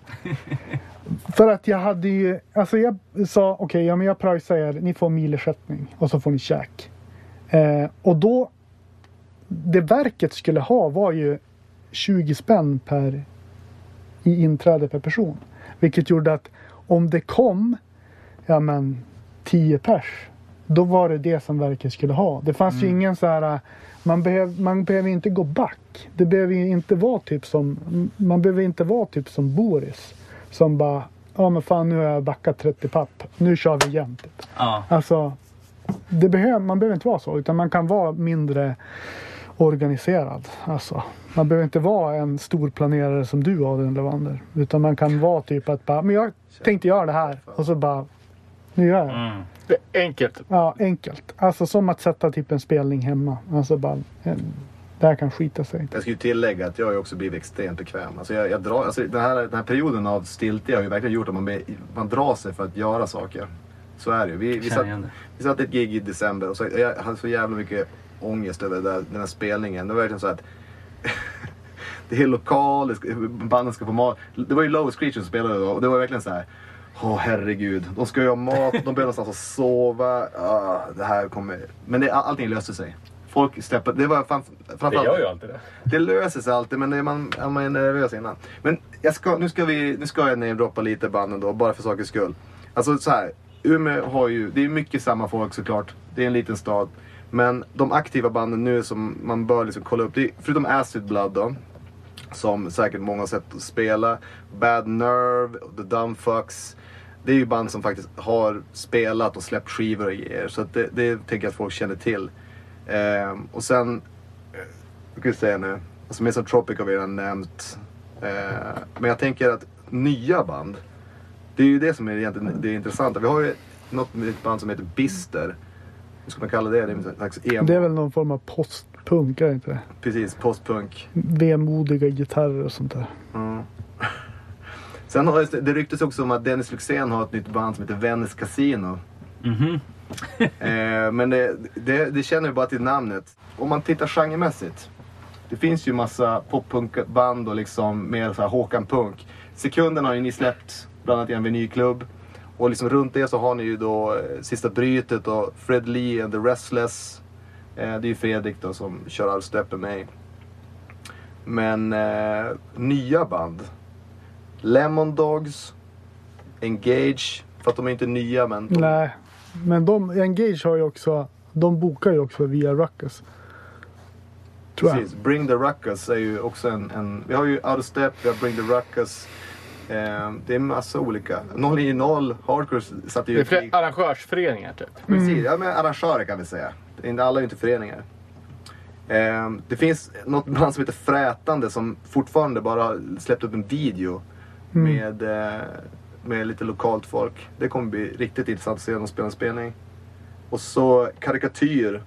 S8: <laughs> för att jag hade ju, alltså jag sa okej, ja men jag pröjsar er, ni får milersättning och så får ni käk. Eh, och då, det verket skulle ha var ju 20 spänn per i inträde per person. Vilket gjorde att om det kom, ja men 10 pers, då var det det som verket skulle ha. Det fanns ju ingen så här, man, behöv, man behöver inte gå back. Det behöver inte vara typ som, man behöver inte vara typ som Boris. Som bara, ja men fan nu har jag backat 30 papp, nu kör vi igen. Typ.
S9: Ja.
S8: Alltså, det behöver, man behöver inte vara så, utan man kan vara mindre organiserad. Alltså, man behöver inte vara en stor planerare som du Adrian Levander. Utan man kan vara typ att bara, men jag tänkte göra det här och så bara, nu gör jag det.
S9: Mm.
S1: Det är enkelt.
S8: Ja, enkelt. Alltså som att sätta typ en spelning hemma. Alltså bara, det här kan skita sig.
S10: Jag ska ju tillägga att jag har ju också blivit extremt bekväm. Alltså jag, jag drar, alltså den, här, den här perioden av stiltje har ju verkligen gjort att man, man drar sig för att göra saker. Så är det ju. Vi, vi, satt, vi satt ett gig i december och så, jag hade så jävla mycket ångest över där, den här spelningen. Det var verkligen så att <laughs> det är lokal, det ska, banden ska få mat. Det var ju Low Screech som spelade då och det var verkligen så här. Åh herregud, de ska ju ha mat, de behöver någonstans att sova. Ah, det här kommer... Men det, allting löste sig. Folk steppade, det var
S11: Det
S10: framförallt...
S11: gör ju alltid det.
S10: Det löser sig alltid men det är man, man är nervös innan. Men ska, nu, ska vi, nu ska jag namedroppa lite banden då, bara för sakens skull. Alltså så här, Umeå har ju, det är mycket samma folk såklart. Det är en liten stad. Men de aktiva banden nu som man bör liksom kolla upp, det är, förutom Acid Blood då. Som säkert många har sett spela. Bad Nerve, The Dumbfucks. Det är ju band som faktiskt har spelat och släppt skivor och grejer. Så att det, det tänker jag att folk känner till. Ehm, och sen vad ska vi säga nu? Alltså Mason Tropic har vi redan nämnt. Eh, men jag tänker att nya band, det är ju det som är egentligen det intressanta. Vi har ju något band som heter Bister. Hur ska man kalla det? Det är slags emo.
S8: Det är väl någon form av postpunk, är det inte det?
S10: Precis, postpunk.
S8: Vemodiga gitarrer och sånt där.
S10: Mm. Sen har det, det ryktas också om att Dennis Lyxzén har ett nytt band som heter Venice Casino.
S9: Mhm. <laughs>
S10: Eh, men det, det, det känner ju bara till namnet. Om man tittar genremässigt. Det finns ju massa poppunkband och liksom mer så här Håkan Punk. Sekunden har ju ni släppt, bland annat i en vinylklubb. Och liksom runt det så har ni ju då eh, Sista Brytet och Fred Lee and the Restless. Eh, det är ju Fredrik då som kör all stöp med mig. Men eh, nya band. Lemon Dogs. Engage. För att de är inte nya men de,
S8: Nej, men de, Engage har ju också, de bokar ju också via Ruckus. Tror jag.
S10: Precis. Bring the Ruckus är ju också en, en... Vi har ju Out of Step, vi har Bring the Ruckus. Eh, det är massa olika. 090 Hardcore satte
S1: Det
S10: ju
S1: är fler arrangörsföreningar typ.
S10: Precis, ja men arrangörer kan vi säga. Det är inte- Alla är ju inte föreningar. Eh, det finns något band som heter Frätande som fortfarande bara släppt upp en video
S8: Mm.
S10: med, eh, med lite lokalt folk. Det kommer bli riktigt intressant att se dem spela en spelning. Och så Karikatyr,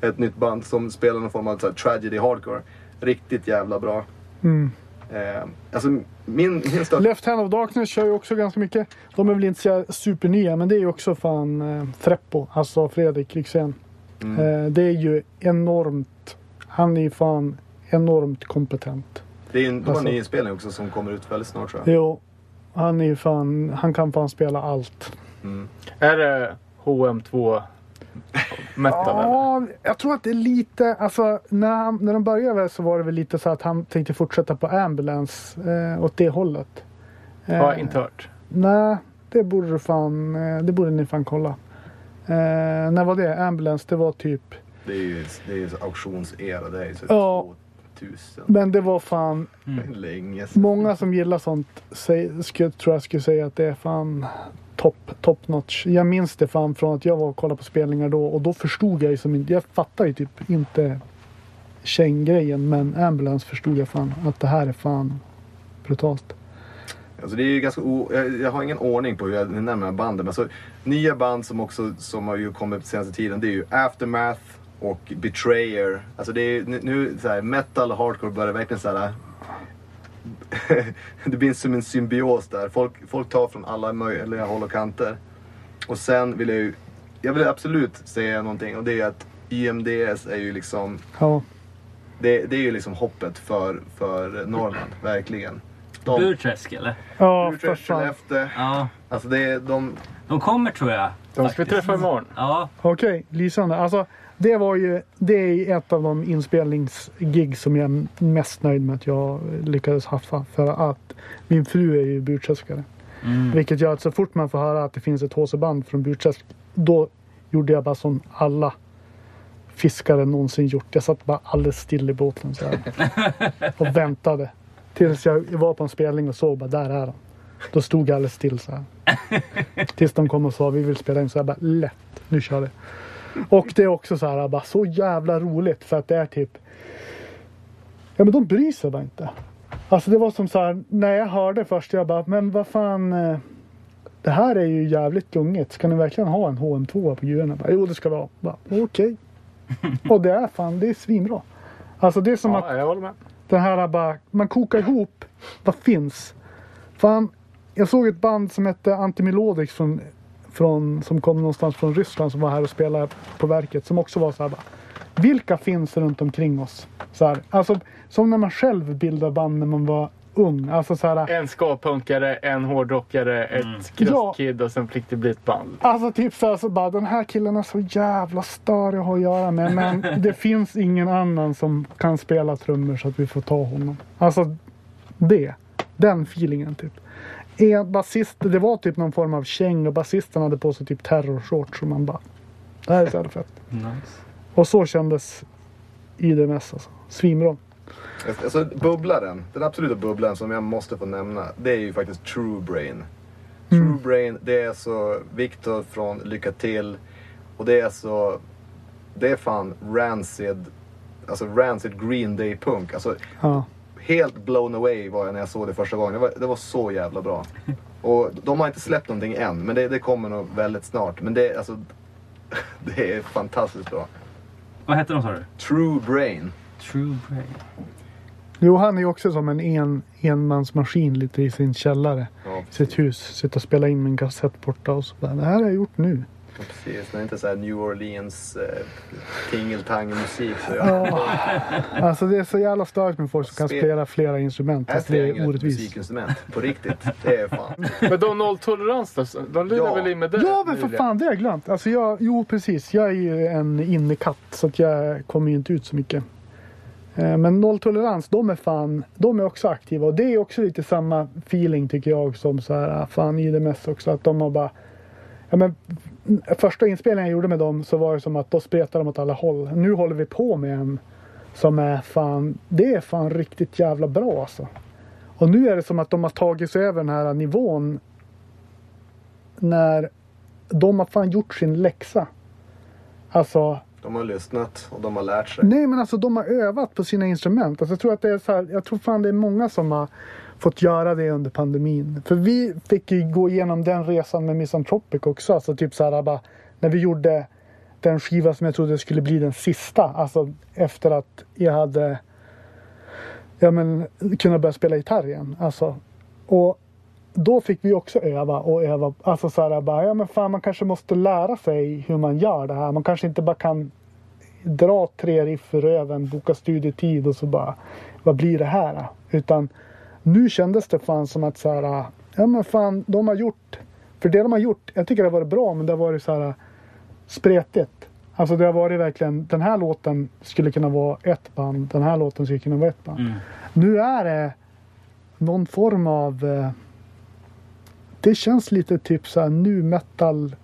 S10: ett nytt band som spelar någon form av så här, tragedy hardcore. Riktigt jävla bra.
S8: Mm.
S10: Eh, alltså min, min största...
S8: Left Hand of Darkness kör ju också ganska mycket. De är väl inte så supernya men det är ju också fan eh, Freppo, alltså Fredrik Lyxzén.
S10: Mm.
S8: Eh, det är ju enormt, han är ju fan enormt kompetent.
S10: Det är en,
S8: Alltså-
S10: ny inspelning också som kommer ut väldigt snart tror jag.
S8: Jo, han är ju fan, han kan fan spela allt.
S10: Mm.
S1: Är det HM2 metal?
S8: Ja, jag tror att det är lite, alltså när, han, när de började så var det väl lite så att han tänkte fortsätta på Ambulance eh, åt det hållet. Eh,
S1: Har jag inte hört.
S8: Nej, det borde du fan, eh, det borde ni fan kolla. Eh, när var det? Ambulance, det var typ,
S10: Det är ju, det är ju auktionsera. Det är ju så
S8: Ja.
S10: 2000.
S8: men det var fan,
S10: Länge sedan.
S8: många som gillar sånt säg, skulle, tror jag skulle säga att det är fan top, top notch. Jag minns det fan från att jag var och kollade på spelningar då och då förstod jag ju som inte, jag fattar ju typ inte käng-grejen men Ambulance förstod jag fan att det här är fan brutalt.
S10: Alltså det är ganska o... jag, har ingen ordning på hur jag nämner banden. Men alltså, nya band som också som har ju kommit på senaste tiden det är ju Aftermath och Betrayer. Alltså det är nu, så här, metal och hardcore börjar verkligen så här. <laughs> det blir som en symbios där. Folk, folk tar från alla möjliga håll och kanter. Och sen vill jag ju... Jag vill absolut säga någonting och det är att IMDS är ju liksom...
S8: Ja,
S10: Det, det är ju liksom hoppet för, för Norrland, verkligen. De,
S9: Burträsk eller?
S8: ja
S10: Burträsk. Skellefteå.
S9: Ja.
S10: Alltså det är de...
S9: De kommer tror jag.
S1: De ska vi träffa imorgon.
S9: Ja.
S8: Okej, lysande. Alltså, det var ju, det är ett av de inspelningsgig som jag är mest nöjd med att jag lyckades haffa. För att min fru är ju burträskare.
S9: Mm.
S8: Vilket gör att så fort man får höra att det finns ett HC-band från Burträsk, då gjorde jag bara som alla fiskare någonsin gjort. Jag satt bara alldeles still i båten så här, <laughs> och väntade. Tills jag var på en spelning och såg bara, där är han. Då stod jag alldeles still så här. <laughs> Tills de kom och sa, vi vill spela in. Så jag bara, lätt, nu kör vi. Och det är också så här, bara så jävla roligt för att det är typ Ja men de bryr sig bara inte. Alltså det var som så här, när jag hörde först, jag bara, men vad fan. eh, Det här är ju jävligt lungigt. Ska ni verkligen ha en HM2 på gudarna? Bara, Jo det ska vi ha. Okej. <laughs> Och det är fan, det är svinbra. Alltså det är som att
S1: Ja, jag håller med.
S8: den här bara, man kokar ihop vad finns. Fan, jag såg ett band som hette Antimelodics från, från, som kom någonstans från Ryssland som var här och spelade på verket. Som också var så här bara, vilka finns runt omkring oss? Så här, alltså, som när man själv bildade band när man var ung. Alltså så här,
S1: En ska-punkare, en hårdrockare, ett
S8: Ja.
S1: krustkid och sen fick det bli ett band.
S8: Alltså typ så här, så bara den här killen är så jävla störig att ha att göra med. Men det <laughs> finns ingen annan som kan spela trummor så att vi får ta honom. Alltså det. Den feelingen typ. En basist, det var typ någon form av käng och basisten hade på sig typ terrorshorts och man bara. Det här är så jävla fett.
S9: Nice.
S8: Och så kändes IDMS alltså. Svinbra.
S10: Alltså bubblaren, den absoluta bubblaren som jag måste få nämna. Det är ju faktiskt True Brain. True Brain, det är så Victor från Lycka Till. Och det är så... Det är fan Rancid. Alltså Rancid Green Day Punk. Alltså
S8: Ja.
S10: Helt blown away var jag när jag såg det första gången. Det var, det var så jävla bra. Och de har inte släppt någonting än, men det, det kommer nog väldigt snart. Men det, är, alltså, <laughs> det är fantastiskt bra.
S9: Vad hette de sa du?
S10: True Brain.
S9: True Brain.
S8: Jo, han är ju också som en en, enmansmaskin lite i sin källare.
S10: Ja,
S8: sitt hus. Sitter och spelar in med en kassett borta och så bara, det här har jag gjort nu.
S10: Precis, det är inte så här New Orleans eh, tingeltang-musik.
S8: Ja, alltså det är så jävla störigt med folk som kan
S10: Spe-
S8: spela flera instrument. Alltså det är orättvist.
S10: musikinstrument. På riktigt. Det är fan.
S1: Men de nolltolerans då? De lirar
S10: Ja.
S1: väl in med det?
S8: Ja men för fan, det har jag glömt. Alltså jag, jo precis, jag är ju en innekatt så att jag kommer ju inte ut så mycket. Eh, Men nolltolerans, de är fan, de är också aktiva och det är också lite samma feeling tycker jag som så här, ah, fan i det mest också att de har bara Ja, men, första inspelningen jag gjorde med dem så var det som att då spretade de åt alla håll. Nu håller vi på med en som är fan, det är fan riktigt jävla bra alltså. Och nu är det som att de har tagit sig över den här nivån när de har fan gjort sin läxa. Alltså,
S10: De har lyssnat och de har lärt sig.
S8: nej men alltså de har övat på sina instrument. Alltså, jag tror att det är så här, jag tror fan det är många som har fått göra det under pandemin. För vi fick ju gå igenom den resan med Misantropic också. Alltså typ så här bara, när vi gjorde den skiva som jag trodde skulle bli den sista. Alltså efter att jag hade ja, men, kunnat börja spela gitarr igen. Alltså, och då fick vi också öva och öva. Alltså så här, bara, ja men fan man kanske måste lära sig hur man gör det här. Man kanske inte bara kan dra tre riff ur röven, boka studietid och så bara, vad blir det här? Utan nu kändes det fan som att så här, ja men fan de har gjort, för det de har gjort, jag tycker det har varit bra men det har varit så här spretigt. Alltså det har varit verkligen, den här låten skulle kunna vara ett band, den här låten skulle kunna vara ett band.
S9: Mm.
S8: Nu är det någon form av... Eh, det känns lite typ så här nu metal,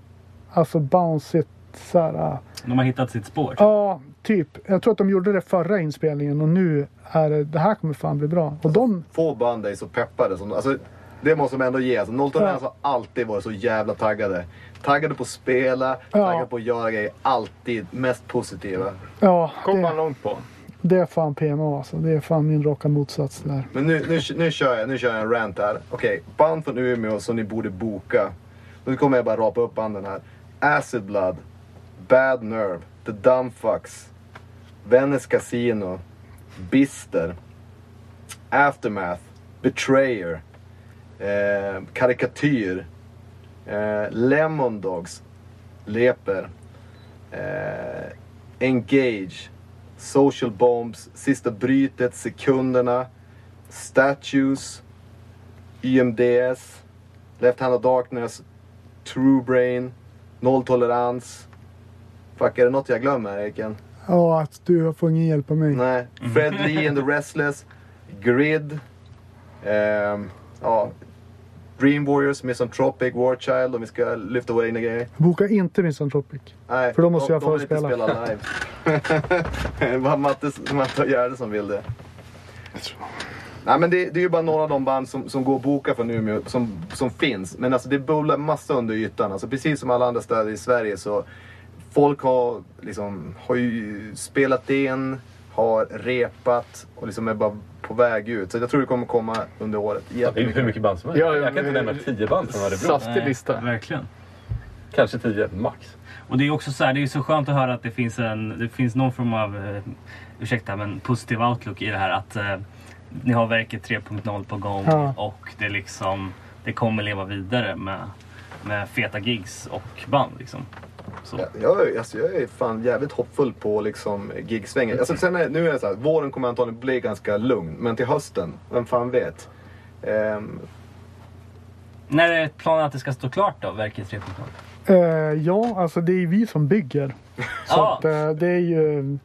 S8: alltså bounceigt så här.
S9: De har hittat sitt spår.
S8: Ja, typ. Jag tror att de gjorde det förra inspelningen och nu är det, det här kommer fan bli bra. Och de,
S10: Få band är så peppade som alltså, Det måste man ändå ge. Alltså, Nollton
S8: Ja.
S10: Har alltid varit så jävla taggade. Taggade på att spela,
S8: Ja.
S10: taggade på att göra grejer. Alltid mest positiva.
S8: ja,
S1: Kom man långt på.
S8: det är fan PMA alltså. Det är fan min raka motsats där.
S10: Men nu, nu, nu, kör jag, nu kör jag en rant här. Okej, band från Umeå som ni borde boka. Nu kommer jag bara rapa upp banden här. Acid Blood, Bad Nerve, The Dumbfucks, Venice Casino, Bister, Aftermath, Betrayer, eh, Karikatyr, eh, Lemon Dogs, Leper, eh, Engage, Social Bombs, Sista Brytet, Sekunderna, Statues, YMDS, Left Hand of Darkness, True Brain, Nolltolerans. Fuck, är det något jag glömmer Eken?
S8: Ja, att du får ingen hjälp av mig.
S10: Nej. Fred Lee and the Restless, Grid, ehm, ja, Dream Warriors, Misanthropic, Warchild om vi ska lyfta våra egna grejer.
S8: Boka inte Misanthropic.
S10: Nej,
S8: För då måste
S10: de,
S8: jag
S10: de vill inte
S8: förspela.
S10: spela live. <laughs> det var Matte, Matte och Gärde som vill det. Nej men det, det är ju bara några av de band som, som går att boka från Umeå som, som finns. Men alltså det bubblar massa under ytan. Alltså precis som alla andra städer i Sverige så folk har liksom har ju spelat in, har repat och liksom är bara på väg ut. Så jag tror det kommer komma under året.
S7: Ja, det är ju hur mycket band som helst.
S1: Ja,
S7: jag kan inte nämna tio band från Örebro.
S1: Saftig lista.
S9: Verkligen.
S7: Kanske tio, max.
S9: Och det är också så här, det är så skönt att höra att det finns, en, det finns någon form av, eh, ursäkta men positiv outlook i det här. Att eh, ni har verket 3.0 på gång
S8: Ja.
S9: och det liksom, det kommer leva vidare med, med feta gigs och band liksom. Så.
S10: Ja, Jag, är- alltså, jag är fan jävligt hoppfull på liksom gigsvängen. Alltså, sen är, nu är det så här, våren kommer antagligen bli ganska lugn. Men till hösten, vem fan vet? Ehm,
S9: När är planen att det ska stå klart då, verket 3.0?
S8: Eh, ja, alltså det är vi som bygger. <laughs> Så
S9: Ja.
S8: att, eh, det är ju...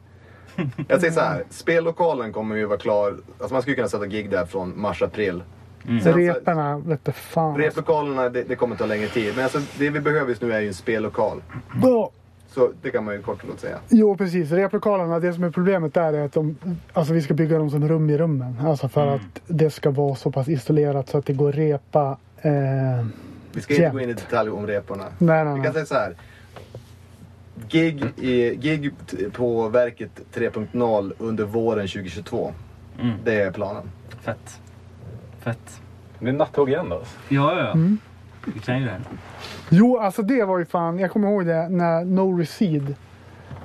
S10: jag säger så här, spellokalen kommer ju vara klar. Alltså man skulle kunna sätta gig där från mars-april.
S9: Mm.
S10: Så-
S8: Reporna vete fan. Alltså.
S10: Replokalerna, det, det kommer ta längre tid. Men alltså, det vi behöver just nu är ju en spellokal.
S8: Ja,
S10: Så det kan man ju kort och gott säga.
S8: Jo, precis. Replokalerna, det som är problemet där är att de, alltså vi ska bygga dem som rum i rummen. Alltså för att det ska vara så pass isolerat så att det går att repa. Eh,
S10: Vi ska inte
S8: jämt.
S10: gå in i detalj om reporna.
S8: Nej, nej,
S10: Vi
S8: nej.
S10: kan säga så här. Gig, i, gig på verket 3.0 under våren 2022.
S9: Mm.
S10: Det är planen.
S9: Fett. Fett.
S7: Det blir nattåg igen då.
S9: Ja, ja.
S8: Mm.
S9: Vi kan ju det här.
S8: Jo, alltså det var ju fan. Jag kommer ihåg det när No Recede.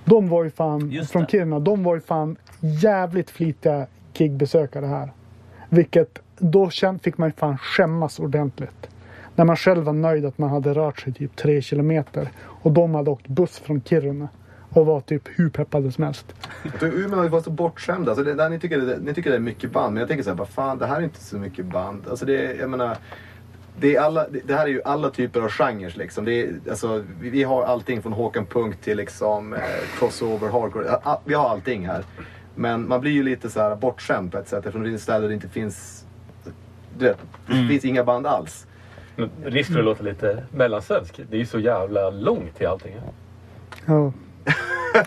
S8: De var ju fan
S9: Just
S8: från
S9: det.
S8: Kiruna. De var ju fan jävligt flitiga gigbesökare här. Vilket då fick man ju fan skämmas ordentligt. När man själv var nöjd att man hade rört sig typ tre kilometer. Och de hade åkt buss från Kiruna. Och var typ hur peppade som helst.
S10: Tror Umeå varit så bortskämda. Alltså det, där, ni, tycker det, ni tycker det är mycket band. Men jag tänker så här, vad fan, det här är inte så mycket band. Alltså det, jag menar, det, är alla, det, det här är ju alla typer av genrer liksom. Det är, alltså, vi, vi har allting från Håkan Punk till liksom eh, crossover, hardcore. A- a- Vi har allting här. Men man blir ju lite så här bortskämd på ett sätt eftersom det är ställen där det inte finns... Du vet, det
S9: Mm.
S10: finns inga band alls.
S7: Men Risk för att låta lite mellansvensk. Det är ju så jävla långt till allting.
S8: Ja.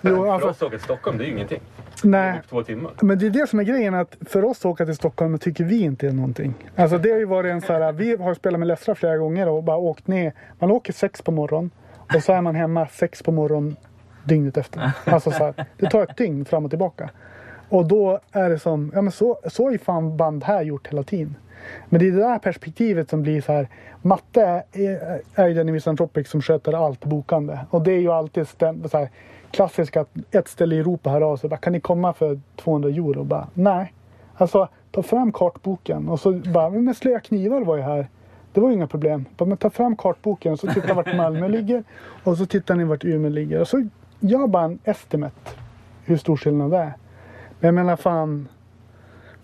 S8: Jo,
S7: För
S8: alltså,
S7: oss att åka till Stockholm, det är ju ingenting.
S8: nej.
S7: Två timmar.
S8: Men det är det som är grejen att för oss att åka till Stockholm tycker vi inte är någonting. Alltså det har ju varit en så här, vi har spelat med Lessra flera gånger och bara åkt ner. Man åker sex på morgonen och så är man hemma sex på morgonen dygnet efter. Alltså så här, det tar ett dygn fram och tillbaka. Och då är det som, ja men så, så har ju fan band här gjort hela tiden. Men det är det där perspektivet som blir så här. Matte är, är ju den i Misantropic som sköter allt bokande. Och det är ju alltid stäm, så här, klassiskt att ett ställe i Europa hör av sig. Bara, kan ni komma för 200 euro? Bara, nej. Alltså Ta fram kartboken och så bara, men slöa knivar var ju här. Det var ju inga problem. Bara, men ta fram kartboken och så titta vart Malmö ligger och så tittar ni vart Umeå ligger. Och så gör bara en estimate hur stor skillnad det är. Men jag menar fan.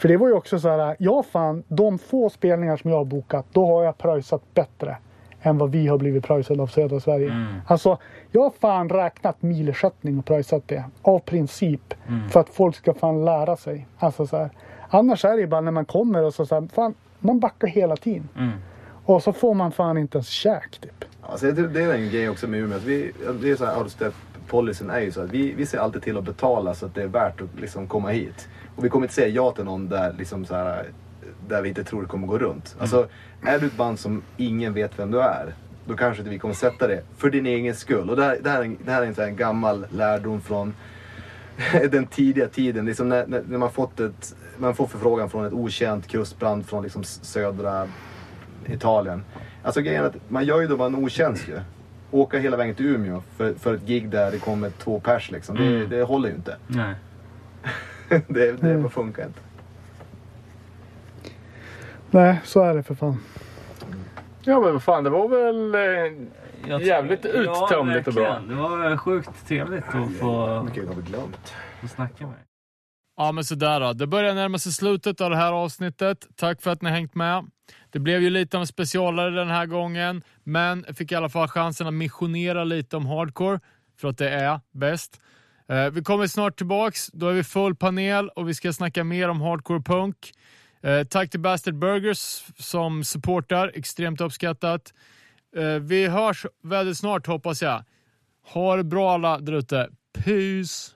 S8: För det var ju också så här, ja fan, de få spelningar som jag har bokat, då har jag pröjsat bättre än vad vi har blivit pröjsade av södra Sverige.
S9: Mm.
S8: Alltså, jag har fan räknat milersättning och pröjsat det av princip.
S9: Mm.
S8: För att folk ska fan lära sig. Alltså så här. Annars är det ju bara när man kommer och så, så här, fan, man backar hela tiden.
S9: Mm.
S8: Och så får man fan inte ens käk typ.
S10: Alltså, jag det är en grej också med Umeå. Att vi, det är så här, outstep policyn är ju så att vi, vi ser alltid till att betala så att det är värt att liksom komma hit. Och vi kommer inte säga ja till någon där, liksom så här, där vi inte tror det kommer gå runt. Alltså, är du ett band som ingen vet vem du är, då kanske inte vi kommer sätta det för din egen skull. Och det här, det här, är en- det här är en, en gammal lärdom från <laughs> den tidiga tiden. Liksom när, när, när man, fått ett, man får förfrågan från ett okänt kustbrand från liksom södra Italien. Alltså grejen är att man gör ju då bara en otjänst ju. Åka hela vägen till Umeå för, för ett gig där det kommer två pers liksom. Det,
S9: Mm.
S10: det håller ju inte.
S9: Nej. <laughs> <laughs>
S10: det det
S8: Mm.
S10: funkar inte.
S8: Nej, så är det för fan.
S1: Ja men vad fan, det var väl eh, jävligt uttömligt och bra.
S9: Det var sjukt trevligt att få,
S10: Mycket har vi glömt.
S9: få snacka med.
S2: Ja, men sådär då. Det börjar närma sig slutet av det här avsnittet. Tack för att ni har hängt med. Det blev ju lite av en specialare den här gången, men jag fick i alla fall chansen att missionera lite om hardcore, för att det är bäst. Eh, vi kommer snart tillbaks. Då är vi full panel och vi ska snacka mer om hardcore punk. Eh, tack till Bastard Burgers som supportar. Extremt uppskattat. Eh, vi hörs väldigt snart hoppas jag. Ha det bra alla där ute. Peace!